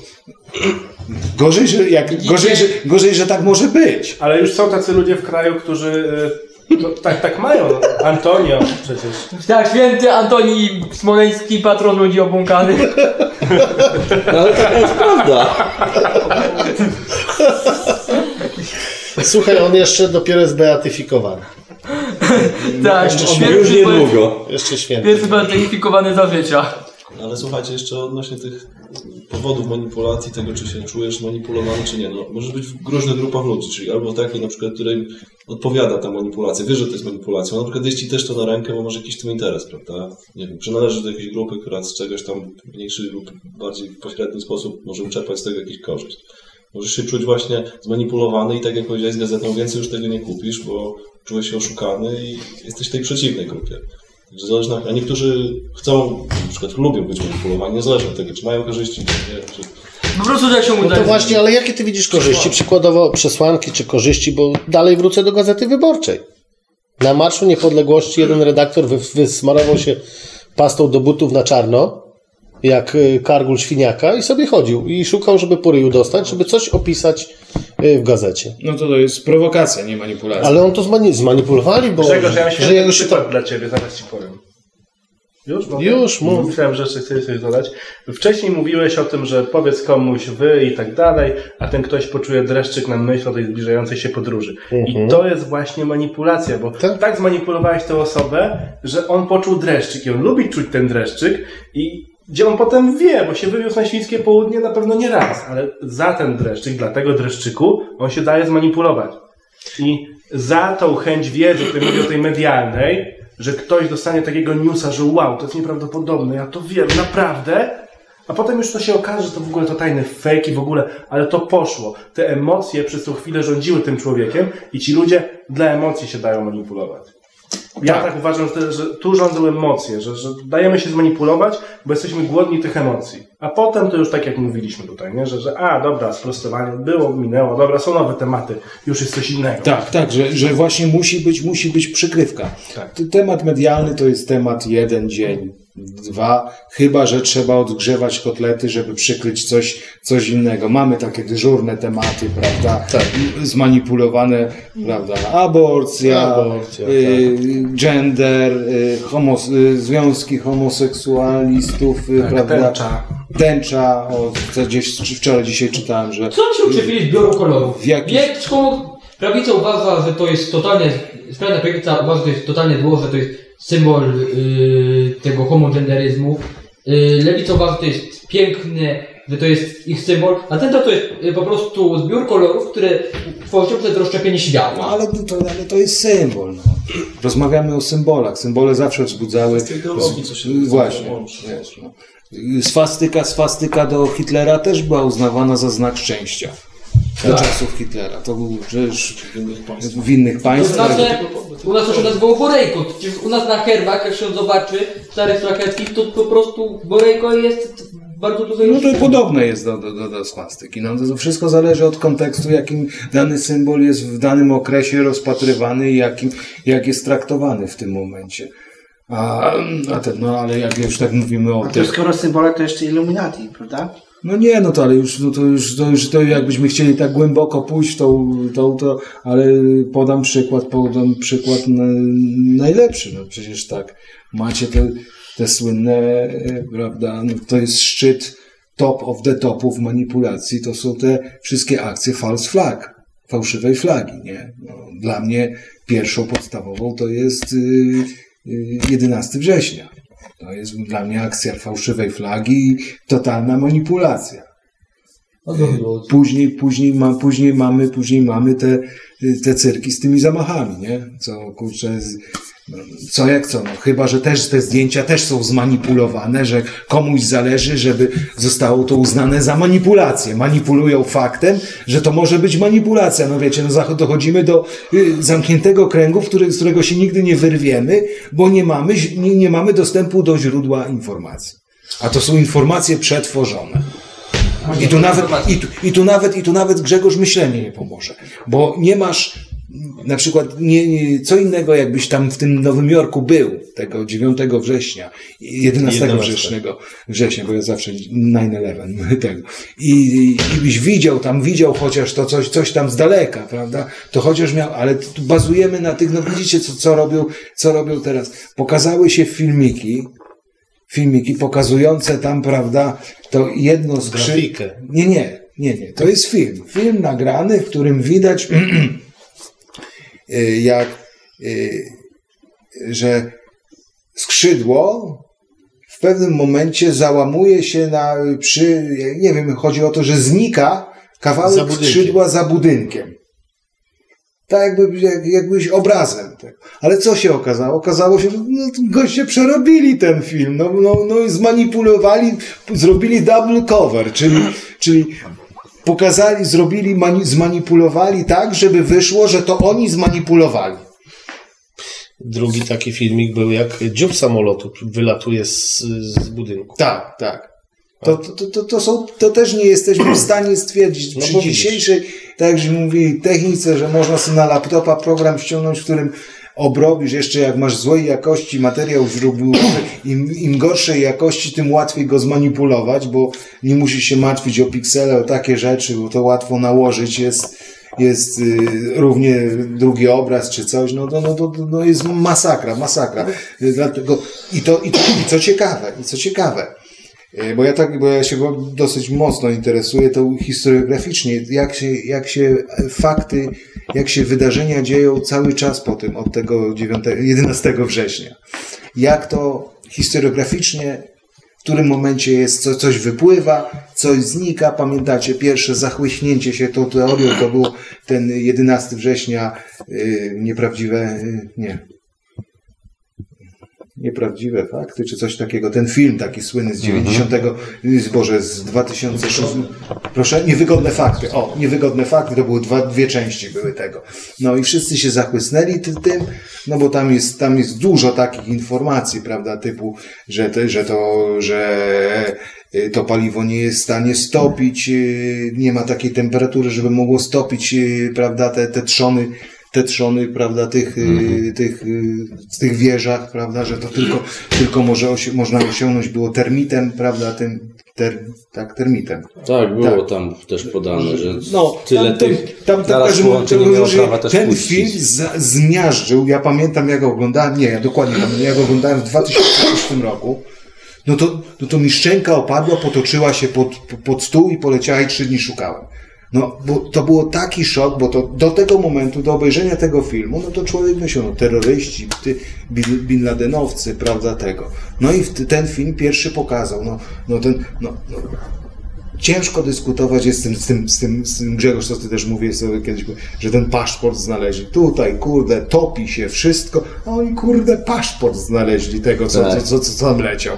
gorzej, że, jak, gorzej, że, gorzej, że tak może być. Ale już są tacy ludzie w kraju, którzy y, no, tak, tak mają. Antonio przecież. Tak, święty Antoni Smoleński, patron ludzi obłąkanych. No, ale taka jest prawda. Słuchaj, on jeszcze dopiero jest beatyfikowany. Tak, Jeszcze święty. Już niedługo. Jeszcze święty. pierwszy beatyfikowany za życia. Ale słuchajcie, jeszcze odnośnie tych powodów manipulacji, tego czy się czujesz manipulowany, czy nie. No, możesz być w różnych grupach ludzi, czyli albo takiej na przykład, której odpowiada ta manipulacja, wiesz, że to jest manipulacja, na przykład jest ci też to na rękę, bo może jakiś tym interes, prawda? Nie wiem, przynależy do jakiejś grupy, która z czegoś tam w mniejszy lub bardziej pośredni sposób może czerpać z tego jakąś korzyść. Możesz się czuć właśnie zmanipulowany i tak jak powiedziałeś z gazetą, więcej już tego nie kupisz, bo czułeś się oszukany i jesteś w tej przeciwnej grupie. Także zależy na, a niektórzy chcą, na przykład lubią być manipulowani, niezależnie od tego, czy mają korzyści, czy nie. Czy... Po prostu tak się No to właśnie, ale jakie ty widzisz korzyści? Przykładowo przesłanki czy korzyści, bo dalej wrócę do Gazety Wyborczej. Na Marszu Niepodległości jeden redaktor wy, wysmarował się pastą do butów na czarno, jak y, kargul świniaka i sobie chodził i szukał, żeby po ryju dostać, żeby coś opisać w gazecie. No to to jest prowokacja, nie manipulacja. Ale on to zmani- zmanipulowali, bo Grzegorz, ja myślałem, że jest się przykład dla Ciebie, zaraz Ci powiem. Już? Mogę? Już, mów. Myślałem, że jeszcze chcesz coś dodać. Wcześniej mówiłeś o tym, że powiedz komuś wy i tak dalej, a ten ktoś poczuje dreszczyk na myśl o tej zbliżającej się podróży. Mhm. I to jest właśnie manipulacja, bo tak, zmanipulowałeś tę osobę, że on poczuł dreszczyk i on lubi czuć ten dreszczyk i gdzie on potem wie, bo się wywiózł na świńskie południe na pewno nie raz, ale za ten dreszczyk, dla tego dreszczyku, on się daje zmanipulować. I za tą chęć wiedzy, której mówię o tej medialnej, że ktoś dostanie takiego newsa, że wow, to jest nieprawdopodobne, ja to wiem, naprawdę, a potem już to się okaże, że to w ogóle to tajny fake i w ogóle, ale to poszło. Te emocje przez tą chwilę rządziły tym człowiekiem i ci ludzie dla emocji się dają manipulować. Ja tak, uważam, że, że tu rządzą emocje, że, że dajemy się zmanipulować, bo jesteśmy głodni tych emocji. A potem to już tak jak mówiliśmy tutaj, nie? Że, że a dobra, sprostowanie było, minęło, dobra, są nowe tematy, już jest coś innego. Tak, tak, że, że właśnie musi być, musi być przykrywka. Tak. Temat medialny to jest temat jeden dzień, dwa, chyba że trzeba odgrzewać kotlety, żeby przykryć coś, coś innego. Mamy takie dyżurne tematy, prawda? M- Zmanipulowane, prawda? Aborcja, Aborcja, y, gender, y, homos, y, związki homoseksualistów, y, Tak, prawda? tęcza. Tęcza, o, co gdzieś wczoraj, dzisiaj czytałem, że Co się uczepili zbioru kolorów? W jakich- Większość prawica uważa, że to jest totalnie, skrajna prawica uważa, że to jest totalnie zło, że to jest symbol y, tego homogenderyzmu. Y, że to jest piękne, że to jest ich symbol, a ten to jest y, po prostu zbiór kolorów, które tworzą przed rozszczepienie No światła. ale to, ale to jest symbol. No. Rozmawiamy o symbolach. Symbole zawsze wzbudzały. ideologii, co się z- Właśnie. łączy. Wiesz, no. Swastyka, swastyka do Hitlera też była uznawana za znak szczęścia. Do Tak. czasów Hitlera. To był przecież W innych państwach. w innych To państwach. znaczy, u nas to się nazywało Borejko. U nas na herbach, jak się zobaczy, w starych szlacheckich, to po prostu Borejko jest bardzo dużo No to podobne jest do, do, do, do swastyki. No, to wszystko zależy od kontekstu, jakim dany symbol jest w danym okresie rozpatrywany i jakim, jak jest traktowany w tym momencie. A, a ten, no ale jak już tak mówimy o A to tym. skoro symbole to jeszcze Illuminati, prawda? No nie, no to ale już, no to już, to już to jakbyśmy chcieli tak głęboko pójść w tą, tą, to, ale podam przykład, podam przykład na, najlepszy, no przecież tak, macie te, te słynne, e, prawda, no to jest szczyt top of the topów manipulacji, to są te wszystkie akcje false flag, fałszywej flagi, nie? No, dla mnie pierwszą podstawową to jest y, y, 11 września. To jest dla mnie akcja fałszywej flagi i totalna manipulacja. Później, później, ma, później mamy, później mamy te, te cyrki z tymi zamachami, nie? Co kurczę, no, co jak co, no chyba, że też te zdjęcia też są zmanipulowane, że komuś zależy, żeby zostało to uznane za manipulację. Manipulują faktem, że to może być manipulacja. No wiecie, no dochodzimy do y, zamkniętego kręgu, który, z którego się nigdy nie wyrwiemy, bo nie mamy, nie, nie mamy dostępu do źródła informacji. A to są informacje przetworzone. I tu, nawet, i, tu, i, tu nawet, I tu nawet Grzegorz myślenie nie pomoże, bo nie masz na przykład nie, nie, co innego jakbyś tam w tym Nowym Jorku był tego 9 września, 11, 11. września, września, bo ja zawsze 9-11 tego. I, I byś widział tam, widział chociaż to coś, coś tam z daleka, prawda? To chociaż miał, ale tu bazujemy na tych, no widzicie co, co robią, co robią teraz. Pokazały się filmiki, filmiki pokazujące tam, prawda, to jedno z krzy... Grafikę. Nie, nie, nie, nie. To jest film. Film nagrany, w którym widać, jak, y, że skrzydło w pewnym momencie załamuje się na, przy, nie wiem, chodzi o to, że znika Za kawałek budynkiem. skrzydła za budynkiem. Tak jakby, jak, jakbyś obrazem. Tak. Ale co się okazało? Okazało się, że no, goście przerobili ten film, no, no, no i zmanipulowali, zrobili double cover, czyli, czyli pokazali, zrobili, mani, zmanipulowali tak, żeby wyszło, że to oni zmanipulowali. Drugi taki filmik był, jak dziób samolotu wylatuje z, z budynku. Tak, tak. To, to, to, to, są, to też nie jesteśmy w stanie stwierdzić No przy dzisiejszej, tak jak mówili, technice, że można sobie na laptopa program ściągnąć, w którym obrobisz, jeszcze jak masz złej jakości materiał źródłowy, im, im gorszej jakości, tym łatwiej go zmanipulować, bo nie musisz się martwić o piksele, o takie rzeczy, bo to łatwo nałożyć jest, jest y, równie drugi obraz czy coś, no to, no, to, to no jest masakra, masakra. Dlatego, i, to, i, to, I co ciekawe, i co ciekawe, bo ja tak, bo ja się dosyć mocno interesuję to historiograficznie, jak się, jak się fakty, jak się wydarzenia dzieją cały czas po tym, od tego 9, 11 września. Jak to historiograficznie w którym momencie jest, co, coś wypływa, coś znika. Pamiętacie, pierwsze zachłyśnięcie się tą teorią to był ten 11 września, yy, nieprawdziwe, yy, nie. Nieprawdziwe fakty, czy coś takiego. Ten film taki słynny z 90, yy, Boże, z 2006. Proszę, niewygodne fakty. O, niewygodne fakty, to były dwa, dwie części były tego. No i wszyscy się zachłysnęli ty, tym, no bo tam jest, tam jest dużo takich informacji, prawda, typu, że, te, że to, że y, to paliwo nie jest w stanie stopić, y, nie ma takiej temperatury, żeby mogło stopić, y, prawda, te, te trzony, te trzony, prawda, tych, y, tych, y, z tych wieżach, prawda, że to tylko, tylko może osi- można osiągnąć było termitem, prawda, tym, ter, tak, termitem. Tak, było tam też podane, że No, tyle tam, tych tam, tam, prawa też ten puścić. film za, zmiażdżył, ja pamiętam jak go oglądałem, nie, ja dokładnie pamiętam, ja go oglądałem w 2006 roku, no to, no to mi szczęka opadła, potoczyła się pod, pod stół i poleciała i trzy dni szukałem. No, to było taki szok, bo to do tego momentu, do obejrzenia tego filmu, no to człowiek myślał, no terroryści, ty, bin, bin Ladenowcy, prawda, tego. No i ten film pierwszy pokazał, no, no ten, no, no ciężko dyskutować jest z tym, z tym, z tym, z tym Grzegorz, co ty też mówiłeś sobie kiedyś, że ten paszport znaleźli. Tutaj, kurde, topi się wszystko, a oni, kurde, paszport znaleźli tego, co, Tak. co, co, co tam leciał.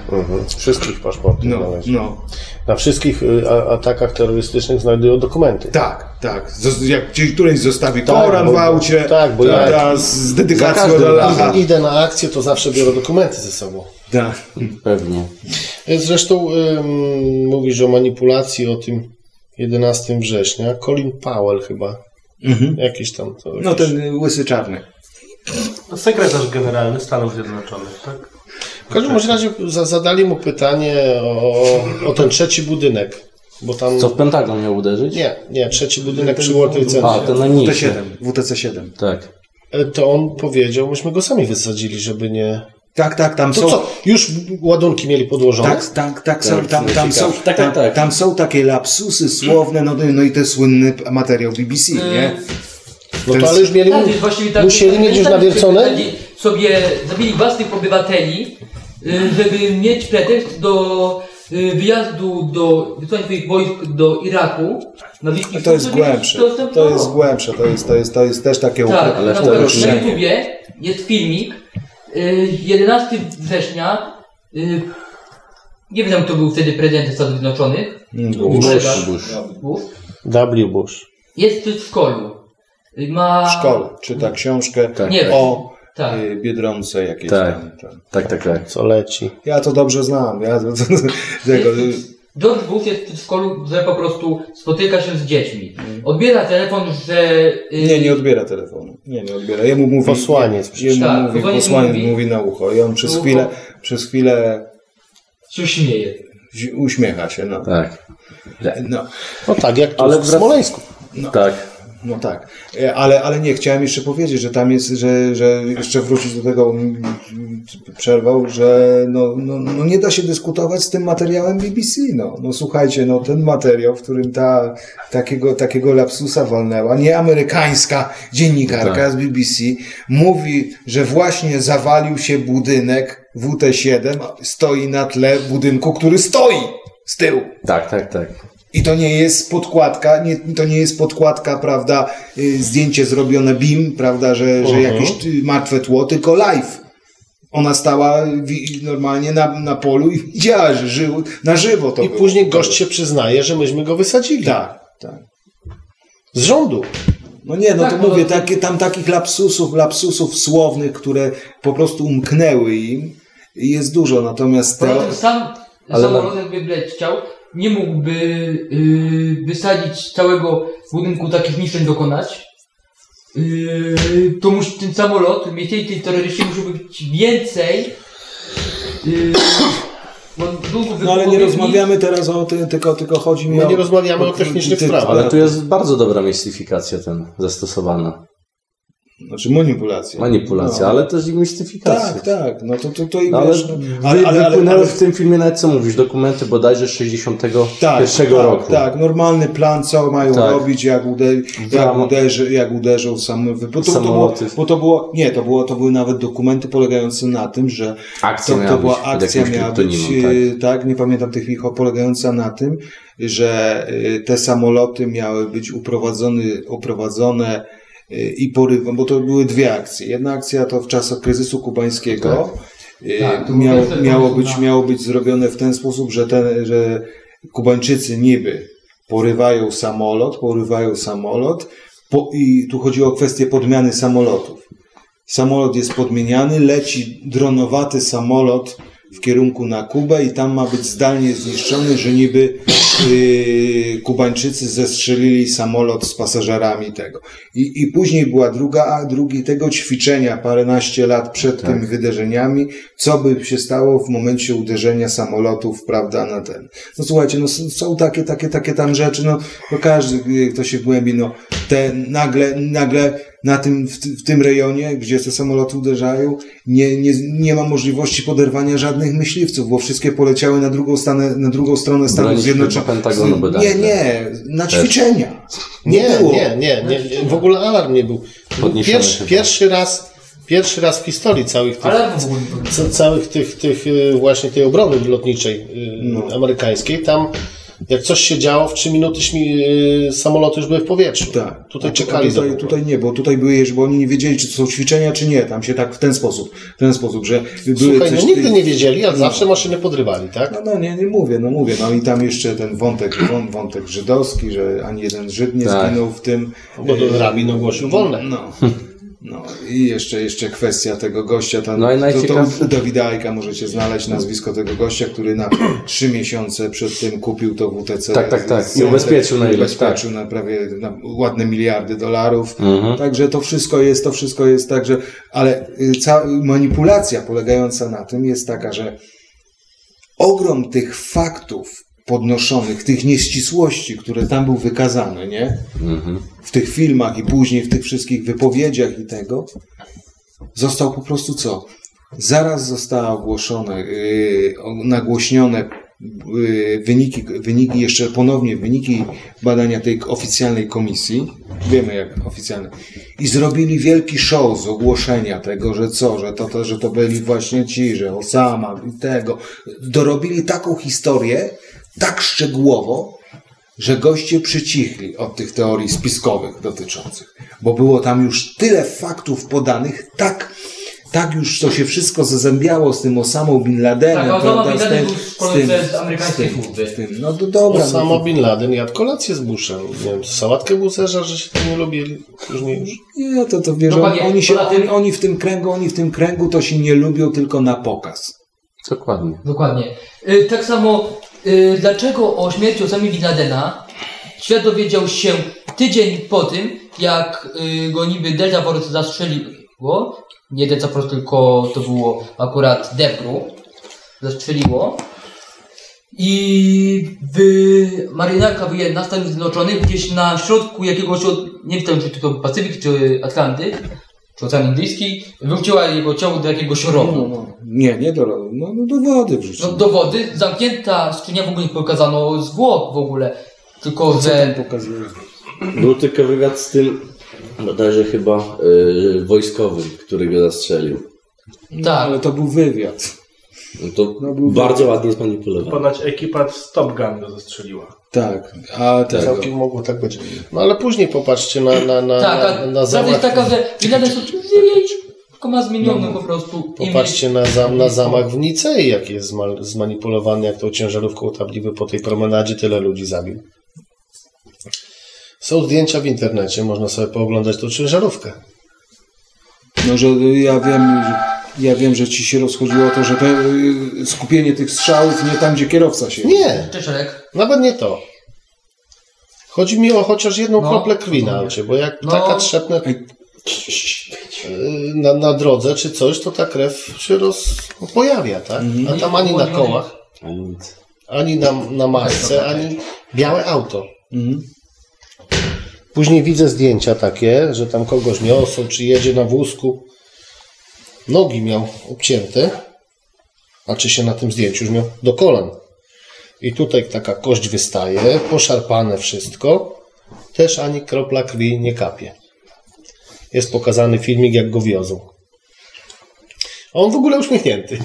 Wszystkich paszportów No, znaleźli. no. Na wszystkich y, atakach terrorystycznych znajdują dokumenty. Tak, tak. Jak gdzieś któryś zostawi Tak, Koran bo- w aucie, tak, bo ja- z dedykacją do Allaha. idę na akcję, to zawsze biorę dokumenty ze sobą. Tak. Pewnie. Zresztą ym, mówisz o manipulacji, o tym 11 września. Colin Powell chyba. Mhm. Jakiś tam. To No ten łysy czarny. Sekretarz Generalny Stanów Zjednoczonych, tak? W każdym bądź razie za, zadali mu pytanie o, o ten trzeci budynek. Bo tam... Co w Pentagon miał uderzyć? Nie, nie, trzeci budynek przy World Trade Center. A, ten najmniejszy. WTC7. WTC7. Tak. E, To on powiedział, myśmy go sami wysadzili, żeby nie... Tak, tak, tam To są... co, już ładunki mieli podłożone? Tak, tak, tak, są, Tak, tam, tam, są. Tak, tam, tak, tak. tam są takie lapsusy słowne, no, no i ten słynny materiał BBC, nie? No To ale już mieli, Tak, tak, musieli mieć już tak, nawiercone? sobie- Sobie zabili własnych obywateli, y, żeby mieć pretekst do y, wyjazdu, do wysłania swoich wojsk do Iraku. Na Bliskim To jest głębsze, to jest- to jest głębsze, to jest, to jest, to jest też takie Tak, upro- na, na uproszczenie. YouTubie jest filmik 11 września. Y, nie wiem, kto był wtedy prezydentem Stanów Zjednoczonych. Bush. Bush. Bush. Bush. W. Bush. Jest w szkolu. Y, Ma... W szkole czyta książkę Nie wiem. o Tak. y, Biedronce jakiejś Tak. tam. Tak, tak, tak. Co leci. Ja to dobrze znam. Ja to, to, tego, y, George Bush jest w szkolu, że po prostu spotyka się z dziećmi. Odbiera telefon, że... y, nie, nie odbiera telefonu. Nie, nie odbiera. Jemu mówi, Posłaniec Jemu Tak, mówi, posłaniec posłaniec mówi. mówi na ucho i on przez Na chwilę, ucho. przez chwilę się śmieje. uśmiecha się. No. Tak. No. No tak, jak tu Ale w Smoleńsku. Tak. No tak, E, ale, ale nie, chciałem jeszcze powiedzieć, że tam jest, że, że jeszcze wrócić do tego, mm, przerwał, że no, no, no nie da się dyskutować z tym materiałem BBC, no. No słuchajcie, no ten materiał, w którym ta takiego, takiego lapsusa walnęła, nie amerykańska dziennikarka Tak. z BBC, mówi, że właśnie zawalił się budynek WT7, stoi na tle budynku, który stoi z tyłu. Tak, tak, tak. I to nie jest podkładka, nie, to nie jest podkładka, prawda, y, zdjęcie zrobione BIM, prawda, że, że Mhm. jakieś y, martwe tło, tylko live. Ona stała normalnie na, na polu i widziała, że żył na żywo to I było. później gość się przyznaje, że myśmy go wysadzili. Tak, tak. Z rządu. No nie, no Tak, to no mówię, to- takie, tam takich lapsusów, lapsusów słownych, które po prostu umknęły im, jest dużo, natomiast te, sam Ale samolotem by leciał, nie mógłby y, wysadzić całego budynku takich niszczeń dokonać. Yy, to musi ten samolot, mieli tej terroryści muszą być więcej. Yy, No ale nie rozmawiamy teraz o tym, tylko, tylko chodzi mi My o... nie rozmawiamy o technicznych ty- sprawach. Ale tu jest bardzo dobra mistyfikacja ten zastosowana. Znaczy manipulacja. Manipulacja, No. ale też i mistyfikacja. Tak, tak, no to, to, to i No, ale, wiesz, no, ale, ale, wypłynęły w tym filmie nawet co mówisz, dokumenty bodajże 61 tak, tak, roku. Tak, normalny plan, co mają Tak. robić, jak, uder, jak, uderzy, jak uderzą sam, bo to, bo to, było, Samoloty. bo to było, nie, to było, to były nawet dokumenty polegające na tym, że Akcja to, miała to była być akcja miała być, tak. tak, nie pamiętam tych ich, polegająca na tym, że y, te samoloty miały być uprowadzone, uprowadzone i porywą, bo to były dwie akcje. Jedna akcja to w czasach kryzysu kubańskiego. y, Tak, miało, miało, być, miało być zrobione w ten sposób, że, ten, że Kubańczycy niby porywają samolot, porywają samolot po, i tu chodzi o kwestię podmiany samolotów. Samolot jest podmieniany, leci dronowaty samolot w kierunku na Kubę i tam ma być zdalnie zniszczony, że niby yy, Kubańczycy zestrzelili samolot z pasażerami tego. I, I później była druga, a drugi tego ćwiczenia paręnaście lat przed tymi wydarzeniami, co by się stało w momencie uderzenia samolotów, prawda, na ten. No słuchajcie, no są takie, takie, takie tam rzeczy, no, no każdy, y, kto się głębi, no te nagle, nagle na tym, w, w tym rejonie, gdzie te samoloty uderzają, nie, nie, nie ma możliwości poderwania żadnych myśliwców, bo wszystkie poleciały na drugą, stanę, na drugą stronę Stanów Bronić Zjednoczonych. Nie, nie, na ćwiczenia. Nie, było. nie, nie, nie, nie. W ogóle alarm nie był. Podniesiony Pierwszy, chyba. pierwszy raz, pierwszy raz w historii całych tych, nie całych tych, tych y, właśnie tej obrony lotniczej y, No. amerykańskiej, tam jak coś się działo, w trzy minuty śmi, y, samoloty już były w powietrzu. Tak. Tutaj A czekali. A tutaj, tutaj nie, bo tutaj były jeszcze, bo oni nie wiedzieli, czy to są ćwiczenia, czy nie. Tam się tak w ten sposób, w ten sposób, że były Słuchaj, coś no nigdy tej- nie wiedzieli, ale No. zawsze maszyny podrywali, tak? No, no nie, nie mówię, no mówię. No i tam jeszcze ten wątek, wą- wątek żydowski, że ani jeden Żyd nie Tak. zginął w tym. Bo to rabin ogłosił wolne. No. No i jeszcze, jeszcze kwestia tego gościa, tam, No i to, to najciekawsze- u Dawida Ajka możecie znaleźć nazwisko tego gościa, który na trzy miesiące przed tym kupił to WTC. Tak, tak, tak. I ubezpieczył na ileś, ubezpieczył na prawie na ładne miliardy dolarów. Mhm. Także to wszystko jest, to wszystko jest tak, że, ale y, cała manipulacja polegająca na tym jest taka, że ogrom tych faktów podnoszonych, tych nieścisłości, które tam były wykazane, nie? Mhm. W tych filmach i później w tych wszystkich wypowiedziach i tego, został po prostu co? Zaraz została ogłoszone, yy, nagłośnione yy, wyniki, wyniki, jeszcze ponownie wyniki badania tej oficjalnej komisji. Wiemy jak oficjalne. I zrobili wielki show z ogłoszenia tego, że co, że to, to, że to byli właśnie ci, że Osama i tego. Dorobili taką historię, tak szczegółowo, że goście przycichli od tych teorii spiskowych dotyczących, bo było tam już tyle faktów podanych, tak, tak już to się wszystko zazębiało z tym Osamą Bin Ladenem, Tak, prawda, Bin z tym- z tym- z tym- z tym. No to dobra. Osama no, Bin Laden jadł kolację z Bushem. Nie wiem, sałatkę Busherza, że się tam nie lubili. Już nie już. nie, to, to wiesz, Dokładnie. oni, się, oni, oni w tym kręgu, oni w tym kręgu to się nie lubią tylko na pokaz. Dokładnie. Dokładnie. Y, tak samo, y, dlaczego o śmierci Osamy Bin Ladena świat dowiedział się tydzień po tym, jak y, go niby Delta Force zastrzeliło. Nie Delta Force, tylko to było akurat Debru. Zastrzeliło. I w marynarka wyjedna Stanów Zjednoczonych gdzieś na środku jakiegoś, od- nie wiem czy to Pacyfik, czy Atlantyk, Ocean Indyjski, wróciła jego ciało do jakiegoś rowu. No, no. Nie, nie do, no, no do wody wrzucili. No, do wody, zamknięta skrzynia w ogóle nie pokazano zwłok w ogóle, tylko Co że... tam pokazuje? Był tylko wywiad z tym, bodajże chyba y, wojskowym, który go zastrzelił. Tak. Ale to był wywiad. No to No, był bardzo ładnie zmanipulowany. Ponoć ekipa z Top Gun go zastrzeliła. Tak, a tego. Całkiem mogło tak być. No ale później popatrzcie na, na, na, Tak, na, a na prawda zamach. taka, że Biladen tylko ma zmieniony po prostu Popatrzcie na, zam, na zamach w Nicei, jak jest zma- zmanipulowany, jak tą ciężarówką tabliwy po tej promenadzie tyle ludzi zabił. Są zdjęcia w internecie, można sobie pooglądać tą ciężarówkę. No, że ja wiem, że, ja wiem, że ci się rozchodziło o to, że te, y, skupienie tych strzałów nie tam, gdzie kierowca się. Nie, Czeszek. nawet nie to. Chodzi mi o chociaż jedną No, kroplę krwi na aucie, bo jak No. taka trzepnę... Y, na, na drodze czy coś, to ta krew się roz, pojawia, tak? A tam ani na kołach, ani na, na masce, ani białe auto. Później widzę zdjęcia takie, że tam kogoś niosą, czy jedzie na wózku. Nogi miał obcięte, a czy się na tym zdjęciu już miał do kolan. I tutaj taka kość wystaje, poszarpane wszystko. Też ani kropla krwi nie kapie. Jest pokazany filmik, jak go wiozą. A on w ogóle uśmiechnięty.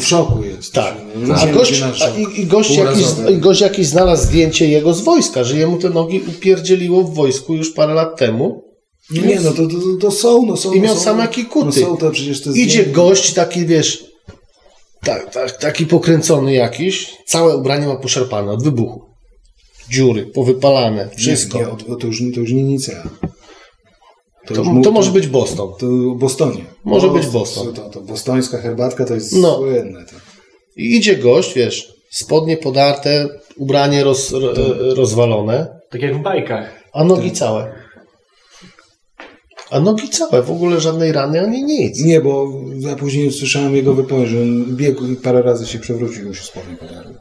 W szoku jest. Tak. A, gość, a i, i, gość jakiś. I gość jakiś znalazł zdjęcie jego z wojska, że jemu te nogi upierdzieliło w wojsku już parę lat temu. Nie, nie, no to, to, to są, no są. I miał są, sam jaki kuty. No są to przecież te Idzie zdjęcia. gość taki, wiesz, tak, tak, taki pokręcony jakiś, całe ubranie ma poszarpane od wybuchu. Dziury, powypalane, wszystko. Nie, nie, to, to, już, to już nie Nicea. To, to, mu- może być Boston. To Bostonie. Może No, być Boston. To, to bostońska herbatka to jest No. słynne. To. I idzie gość, wiesz, spodnie podarte, ubranie roz, ro, rozwalone, Tak jak w bajkach. a nogi całe. A nogi całe, w ogóle żadnej rany ani nic. Nie, bo ja później usłyszałem jego wypowiedź, że on biegł i parę razy się przewrócił mu się spodnie podarły.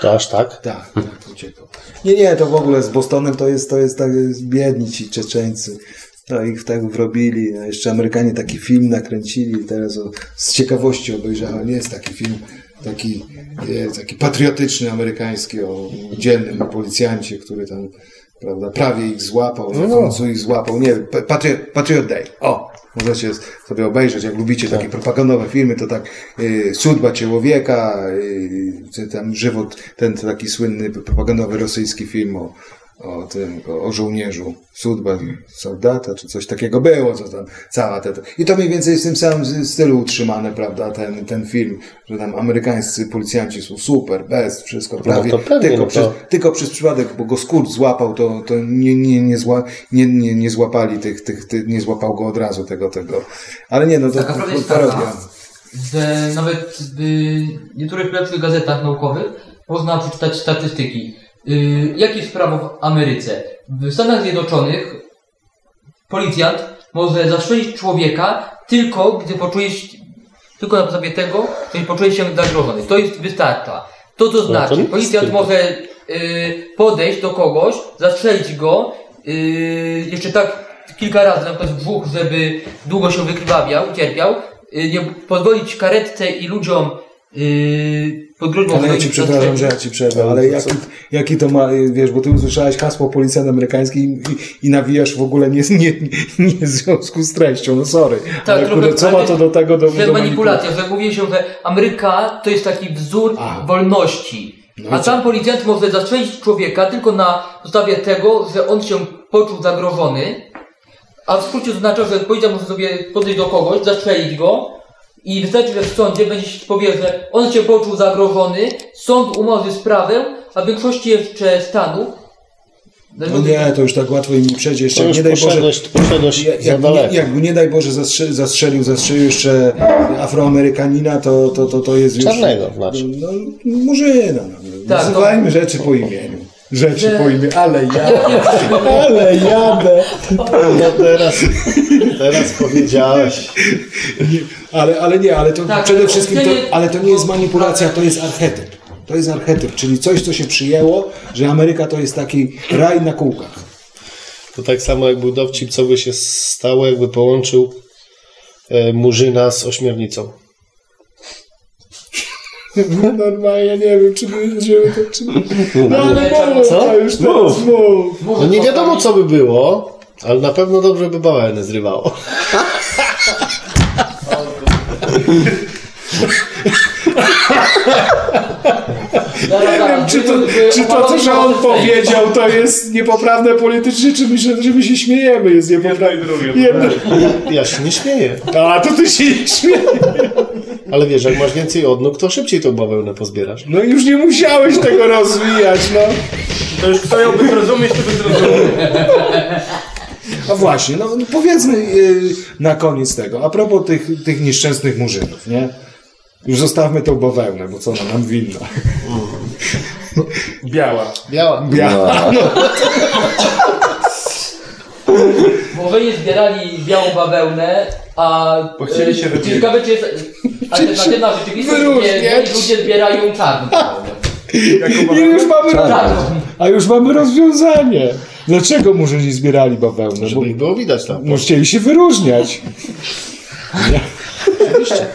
To aż tak? Tak, tak, uciekał. Nie, nie, to w ogóle z Bostonem to jest, to jest tak jest biedni ci Czeczeńcy. To ich tak wrobili. A jeszcze Amerykanie taki film nakręcili. Teraz o, z ciekawości obejrzałem. Jest taki film, taki, jest, taki patriotyczny amerykański o dzielnym policjancie, który tam prawda? Prawie ich złapał, no. na końcu ich złapał. Nie, Patriot, Patriot Day. O, możecie sobie obejrzeć, jak lubicie takie tak. propagandowe filmy, to tak y, Sudba Człowieka, y, tam Żywot, ten taki słynny propagandowy rosyjski film o o tym, o, o żołnierzu, sudba, soldata, czy coś takiego było, co tam, cała ta, I to mniej więcej w tym samym stylu utrzymane, prawda, ten, ten film, że tam amerykańscy policjanci są super, bez, wszystko no prawie, no pewnie, tylko, no to... przez, tylko przez przypadek, bo go skurcz złapał, to, to nie, nie, nie, zła, nie, nie, nie złapali tych, tych, tych, nie złapał go od razu tego, tego. Ale nie, no to, Taka to. W, nawet y, w niektórych lepszych gazetach naukowych można przeczytać statystyki Yy, jakie jest prawo w Ameryce? W Stanach Zjednoczonych policjant może zastrzelić człowieka tylko gdy poczuje się, tylko na podstawie tego, że poczuje się zagrożony. To jest wystarcza. To to No to znaczy, policjant może yy, podejść do kogoś, zastrzelić go, yy, jeszcze tak kilka razy, na przykład dwóch, żeby długo się wykrwawiał, cierpiał, yy, nie pozwolić karetce i ludziom yy, pod groźbą Ale ja ci przepraszam, że ja ci przerwę, ale jaki, jaki to ma, wiesz, bo ty usłyszałeś hasło policjant amerykański i, i, i nawijasz w ogóle nie, nie, nie w związku z treścią, no sorry. Tak, ale trochę- kurde, co ma to do tego, do, do manipulacja, że mówi się, że Ameryka to jest taki wzór wolności. No a tam policjant może zastrzelić człowieka tylko na podstawie tego, że on się poczuł zagrożony. A w skrócie oznacza, że policjant może sobie podejść do kogoś, zastrzelić go i wystarczy, że w sądzie będzie się powie, że on się poczuł zagrożony, sąd umorzy sprawę, a w większości jeszcze stanów No nie, to już tak łatwo im nie przejdzie. Jeszcze To już nie daj Boże, poszedłeś, jak, nie, jakby nie daj Boże zastrze, zastrzelił, zastrzelił jeszcze Afroamerykanina, to, to, to, to jest już... Czarnego znaczy. No, murzyna. No. Tak, Nazywajmy rzeczy po imieniu. Rzeczy po imieniu, ale jadę, ale jadę. No teraz, teraz powiedziałeś. Ale, ale nie, ale to Tak, przede wszystkim, to, nie- ale to nie jest manipulacja, to jest archetyp. To jest archetyp, czyli coś, co się przyjęło, że Ameryka to jest taki raj na kółkach. To tak samo jak był dowcip, co by się stało, jakby połączył e, Murzyna z ośmiornicą. Normalnie, ja nie wiem, czy będziemy to, czy... No ale mów, Co? a już teraz mów. No nie wiadomo, co by było, ale na pewno dobrze by bawełnę zrywało. Nie wiem, czy to, czy to, co że on powiedział, to jest niepoprawne politycznie, czy myślę, że my się śmiejemy, jest niepoprawne. Jedno Ja, ja się nie śmieję. A, to ty się nie śmiejesz. Ale wiesz, jak masz więcej odnóg, to szybciej tą bawełnę pozbierasz. No już nie musiałeś tego rozwijać, no. To już kto ją by zrozumieć, to by zrozumiał. A właśnie, no no powiedzmy yy, na koniec tego, a propos tych, tych nieszczęsnych murzynów, nie? Już zostawmy tą bawełnę, bo co ona nam winna. Biała. Biała. Biała. No. Włożeni zbierali białą bawełnę, a Bo chcieli się e, wybiegać. ciekawe czy jest alternatywna rzeczywistość, gdzie ludzie zbierają czarną bawełnę. I już mamy, Czarną. a już mamy rozwiązanie. Dlaczego murzyni zbierali bawełnę? Bo, Żeby ich było widać tam. bo chcieli się wyróżniać.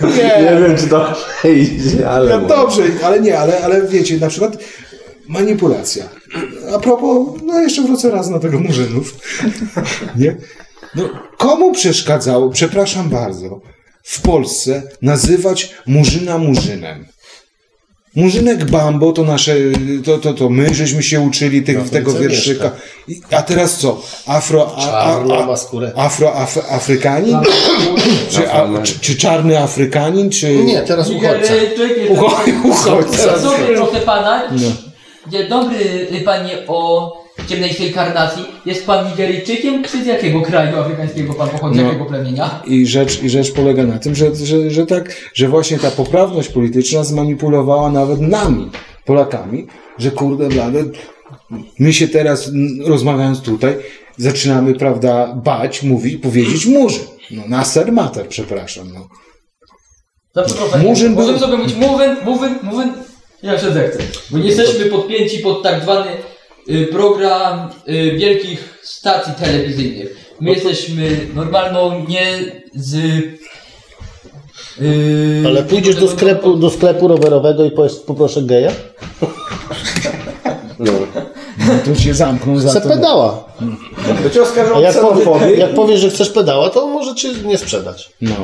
Nie wiem, czy to idzie, ale... No dobrze, ale nie, ale, ale wiecie, na przykład manipulacja. A propos, no jeszcze wrócę raz na tego Murzynów. Nie? No, komu przeszkadzało, przepraszam bardzo, w Polsce nazywać Murzyna Murzynem? Murzynek Bambo to nasze, to, to, to my żeśmy się uczyli tych, tego Afryce wierszyka. I- A teraz co? Afro, a, a, a, afro af, Afrykanin? Czy, a, czy, czy czarny Afrykanin? Czy... Nie, teraz uchodźca. Ucho- uchodźca. Dzień dobry, proszę pana. No. Dzień dobry, panie o ciemniejszej karnacji. Jest pan Nigeryjczykiem, czy z jakiego kraju afrykańskiego pan pochodzi, No. jakiego plemienia? I rzecz, I rzecz polega na tym, że, że, że tak, że właśnie ta poprawność polityczna zmanipulowała nawet nami, Polakami, że kurde blade, my się teraz rozmawiając tutaj, zaczynamy, prawda, bać, mówić, powiedzieć murzyn. No, na ser mater, przepraszam, no. Murzyn był- Możemy sobie mówić muwyn, muwyn, jak się zechce. Bo nie jesteśmy podpięci pod tak zwany y, program y, wielkich stacji telewizyjnych. My jesteśmy normalną, nie z... y, Ale pójdziesz do sklepu, do sklepu rowerowego i powiesz, poproszę geja? No to się zamkną za Chcę to. pedała. Oskarżą A jak, powie, jak powiesz, że chcesz pedała, to może cię nie sprzedać. No.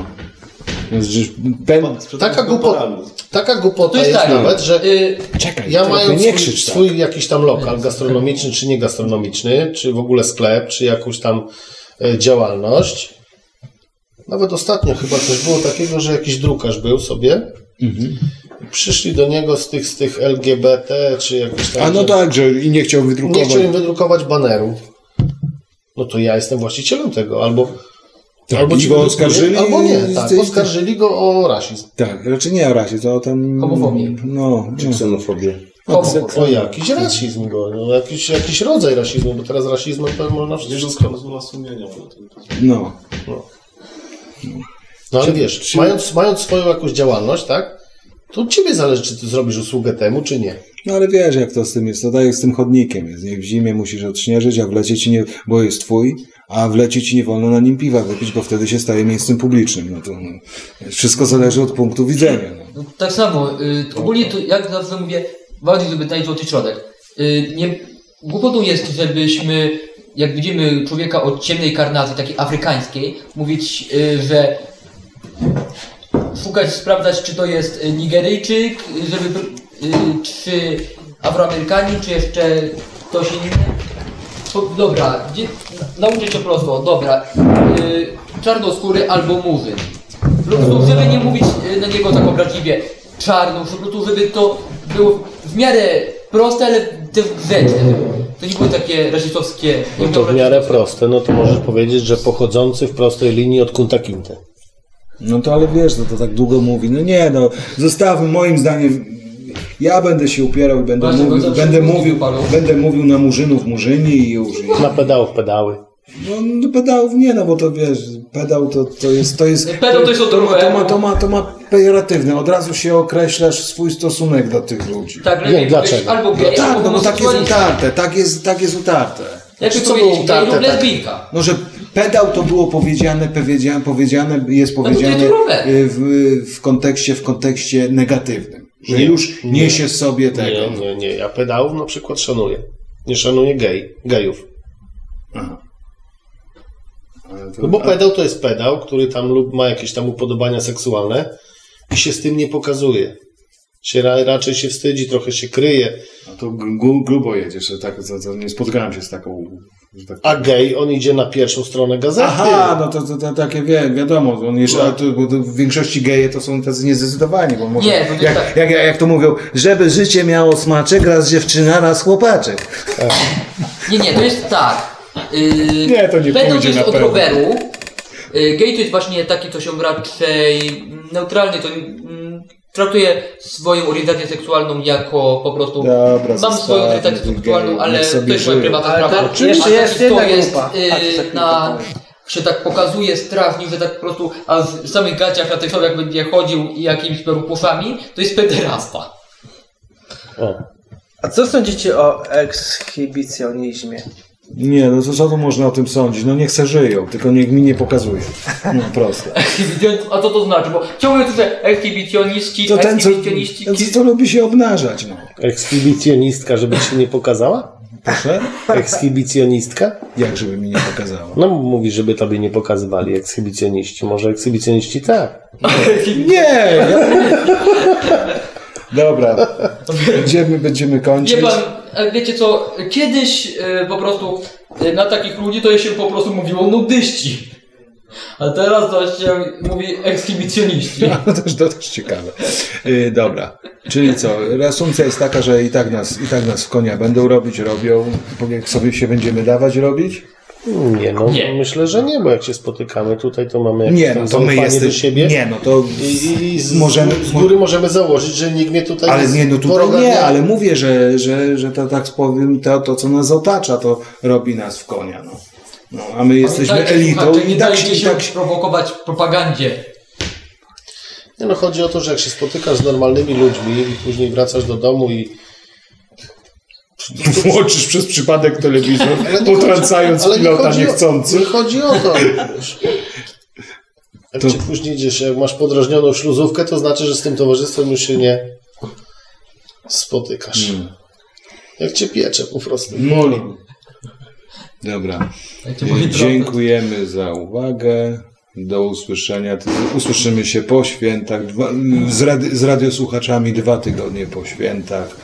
Pen... Taka głupota, taka głupota jest jest, tak, nawet, że y, Czekaj, ja mając nie swój, krzycz tak. swój jakiś tam lokal gastronomiczny, czy nie gastronomiczny, czy w ogóle sklep, czy jakąś tam e, działalność. Nawet ostatnio chyba coś było takiego, że jakiś drukarz był sobie. Mhm. Przyszli do niego z tych, z tych LGBT, czy jakiś tam... A no tak, że i nie chciał Nie wydrukować. chciał im wydrukować baneru. No to ja jestem właścicielem tego, albo... Tak, albo ci go oskarżyli Albo nie, tak. Oskarżyli go o rasizm. Tak, raczej nie o rasie, to o tam... Homofobię. No, Czy no. ksenofobię. Homofob. O jakiś rasizm go, no, jakiś, jakiś rodzaj rasizmu, bo teraz rasizmem to można Nie wszystko... rozkazała sumienia. to- no. No ale wiesz, mając, mając swoją jakąś działalność, tak? To od ciebie zależy, czy ty zrobisz usługę temu, czy nie. No ale wiesz, jak to z tym jest. To tak jak z tym chodnikiem jest. Nie? W zimie musisz odśnieżyć, a w lecie ci nie, bo jest twój, a w lecie ci nie wolno na nim piwa wypić, bo wtedy się staje miejscem publicznym. No to no, wszystko zależy od punktu widzenia. No. No, tak samo, y, ogólnie to jak zawsze mówię, ważne, żeby znaleźć złoty środek. Y, nie, głupotą jest, żebyśmy, jak widzimy człowieka o ciemnej karnacji, takiej afrykańskiej, mówić, y, że szukać, sprawdzać, czy to jest Nigeryjczyk, żeby, y, czy Afroamerykanin, czy jeszcze ktoś inny. Dobra, gdzie, nauczyć się prosto, dobra, y, czarnoskóry albo murzyn. Po prostu, żeby nie mówić y, na niego tak obraźliwie prostu, żeby to było w miarę proste, ale też grzeczne. To nie były takie rasistowskie. No to w miarę proste, no to możesz powiedzieć, że pochodzący w prostej linii od Kunta Kinte. no to ale wiesz, no to tak długo mówi. No nie, no zostawmy moim zdaniem. Ja będę się upierał i będę Właśnie, mówił, będę mówił będę mówił na murzynów murzyni i już. Na pedałów pedały. No, no pedałów nie, no bo to wiesz, pedał to, to jest, to jest, Pedał to jest od to, ma, to, ma, to, ma, to ma pejoratywne, od razu się określasz swój stosunek do tych ludzi. Tak, lepiej powiedzieć dlaczego. albo No gej, tak, albo no bo tak jest utarte, tak jest, tak jest utarte. Lepiej Co było utarte, lub tak? lesbijka. No, że pedał to było powiedziane, powiedziane, powiedziane jest No to powiedziane jest y, w, w kontekście, w kontekście negatywnym. Że Nie, już nie. niesie sobie tego. Nie, nie, nie. Ja pedałów na przykład szanuję. Nie szanuję gej, gejów. To- No bo pedał to jest pedał, który tam lub ma jakieś tam upodobania seksualne i się z tym nie pokazuje. Się ra, raczej się wstydzi, trochę się kryje. No to gru- grubo jedziesz, tak, to, to nie spotkałem się z taką... Że tak A gej, on idzie na pierwszą stronę gazety. Aha, no to, to, to takie wie, wiadomo, on jeszcze, a to, bo to w większości geje to są tacy niezdecydowani, bo może, Nie, jak, tak. jak, jak, jak to mówią, żeby życie miało smaczek, raz dziewczyna, raz chłopaczek. Nie, nie, to jest tak. Yy, Nie, to nie pedał pójdzie to jest od roweru. Yy, gej to jest właśnie taki, co się raczej neutralny, to traktuje swoją orientację seksualną jako po prostu Dobra, mam swoją orientację seksualną, ale to sobie jest moja prywatna sprawa. to jeszcze jest jedna jest grupa. yy, to tak na tylko się tak pokazuje strasznie, że tak po prostu, a w samych gaciach na tych jak będzie chodził i jakimiś perupuszami, to jest pederasta. A co sądzicie o ekshibicjonizmie? Nie, no to co tu można o tym sądzić? No niech se żyją, tylko niech mi nie pokazuje. No proste. A co to znaczy? Bo ciągle tu te ekshibicjoniści, To ten, co, ekshibicjoniści, ten, co lubi się obnażać, no. Ekshibicjonistka, żeby ci nie pokazała? Proszę? Ekshibicjonistka? Jak żeby mi nie pokazała? No mówi, żeby tobie nie pokazywali ekshibicjoniści. Może ekshibicjoniści tak. Nie! Ja... Dobra, będziemy, będziemy kończyć. E, wiecie co, kiedyś e, po prostu e, na takich ludzi to się po prostu mówiło nudyści. A teraz to się mówi ekshibicjoniści. No to też, to też ciekawe. Yy, dobra, czyli co? Reasumpcja jest taka, że i tak nas, i tak nas w konia będą robić, robią. Jak sobie się będziemy dawać robić? Nie, no myślę, że nie, bo jak się spotykamy tutaj, to mamy jakieś Nie, tam no to my jesteśmy- do siebie. nie, no to I, i z, możemy- z góry możemy założyć, że nikt mnie tutaj Ale nie, no tutaj wroga nie, ale mówię, że, że, że to tak powiem, to, to co nas otacza, to robi nas w konia. No. No, a my jesteśmy Pamiętajcie, elitą słuchacze, nie i tak dajcie się, i się tak się prowokować propagandzie. Nie no, chodzi o to, że jak się spotykasz z normalnymi ludźmi i później wracasz do domu i włączysz przez przypadek telewizor, nie potrącając chodzi- ale nie pilota o- niechcący. Nie chodzi o to. Jak To- cię później idziesz, jak masz podrażnioną śluzówkę, to znaczy, że z tym towarzystwem już się nie spotykasz. Hmm. Jak cię piecze po prostu. Moli. Dobra. Drodzy. Dziękujemy za uwagę. Do usłyszenia. Usłyszymy się po świętach. Z, z radiosłuchaczami dwa tygodnie po świętach.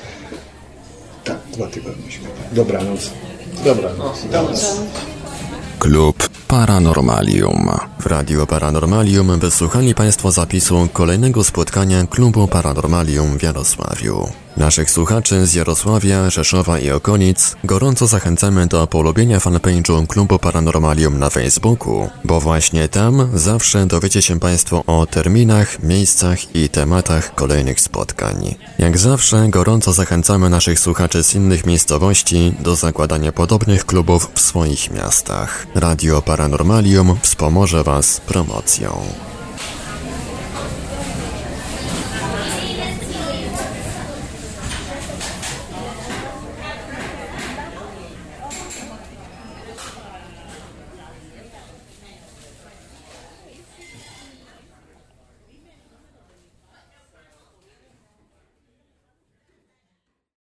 Tak, dwa tygodnie świętach. Dobranoc. Dobranoc. Klub Paranormalium. W Radio Paranormalium wysłuchali Państwo zapisu kolejnego spotkania Klubu Paranormalium w Jarosławiu. Naszych słuchaczy z Jarosławia, Rzeszowa i okolic gorąco zachęcamy do polubienia fanpage'u Klubu Paranormalium na Facebooku, bo właśnie tam zawsze dowiecie się Państwo o terminach, miejscach i tematach kolejnych spotkań. Jak zawsze gorąco zachęcamy naszych słuchaczy z innych miejscowości do zakładania podobnych klubów w swoich miastach. Radio Paranormalium wspomoże Was promocją.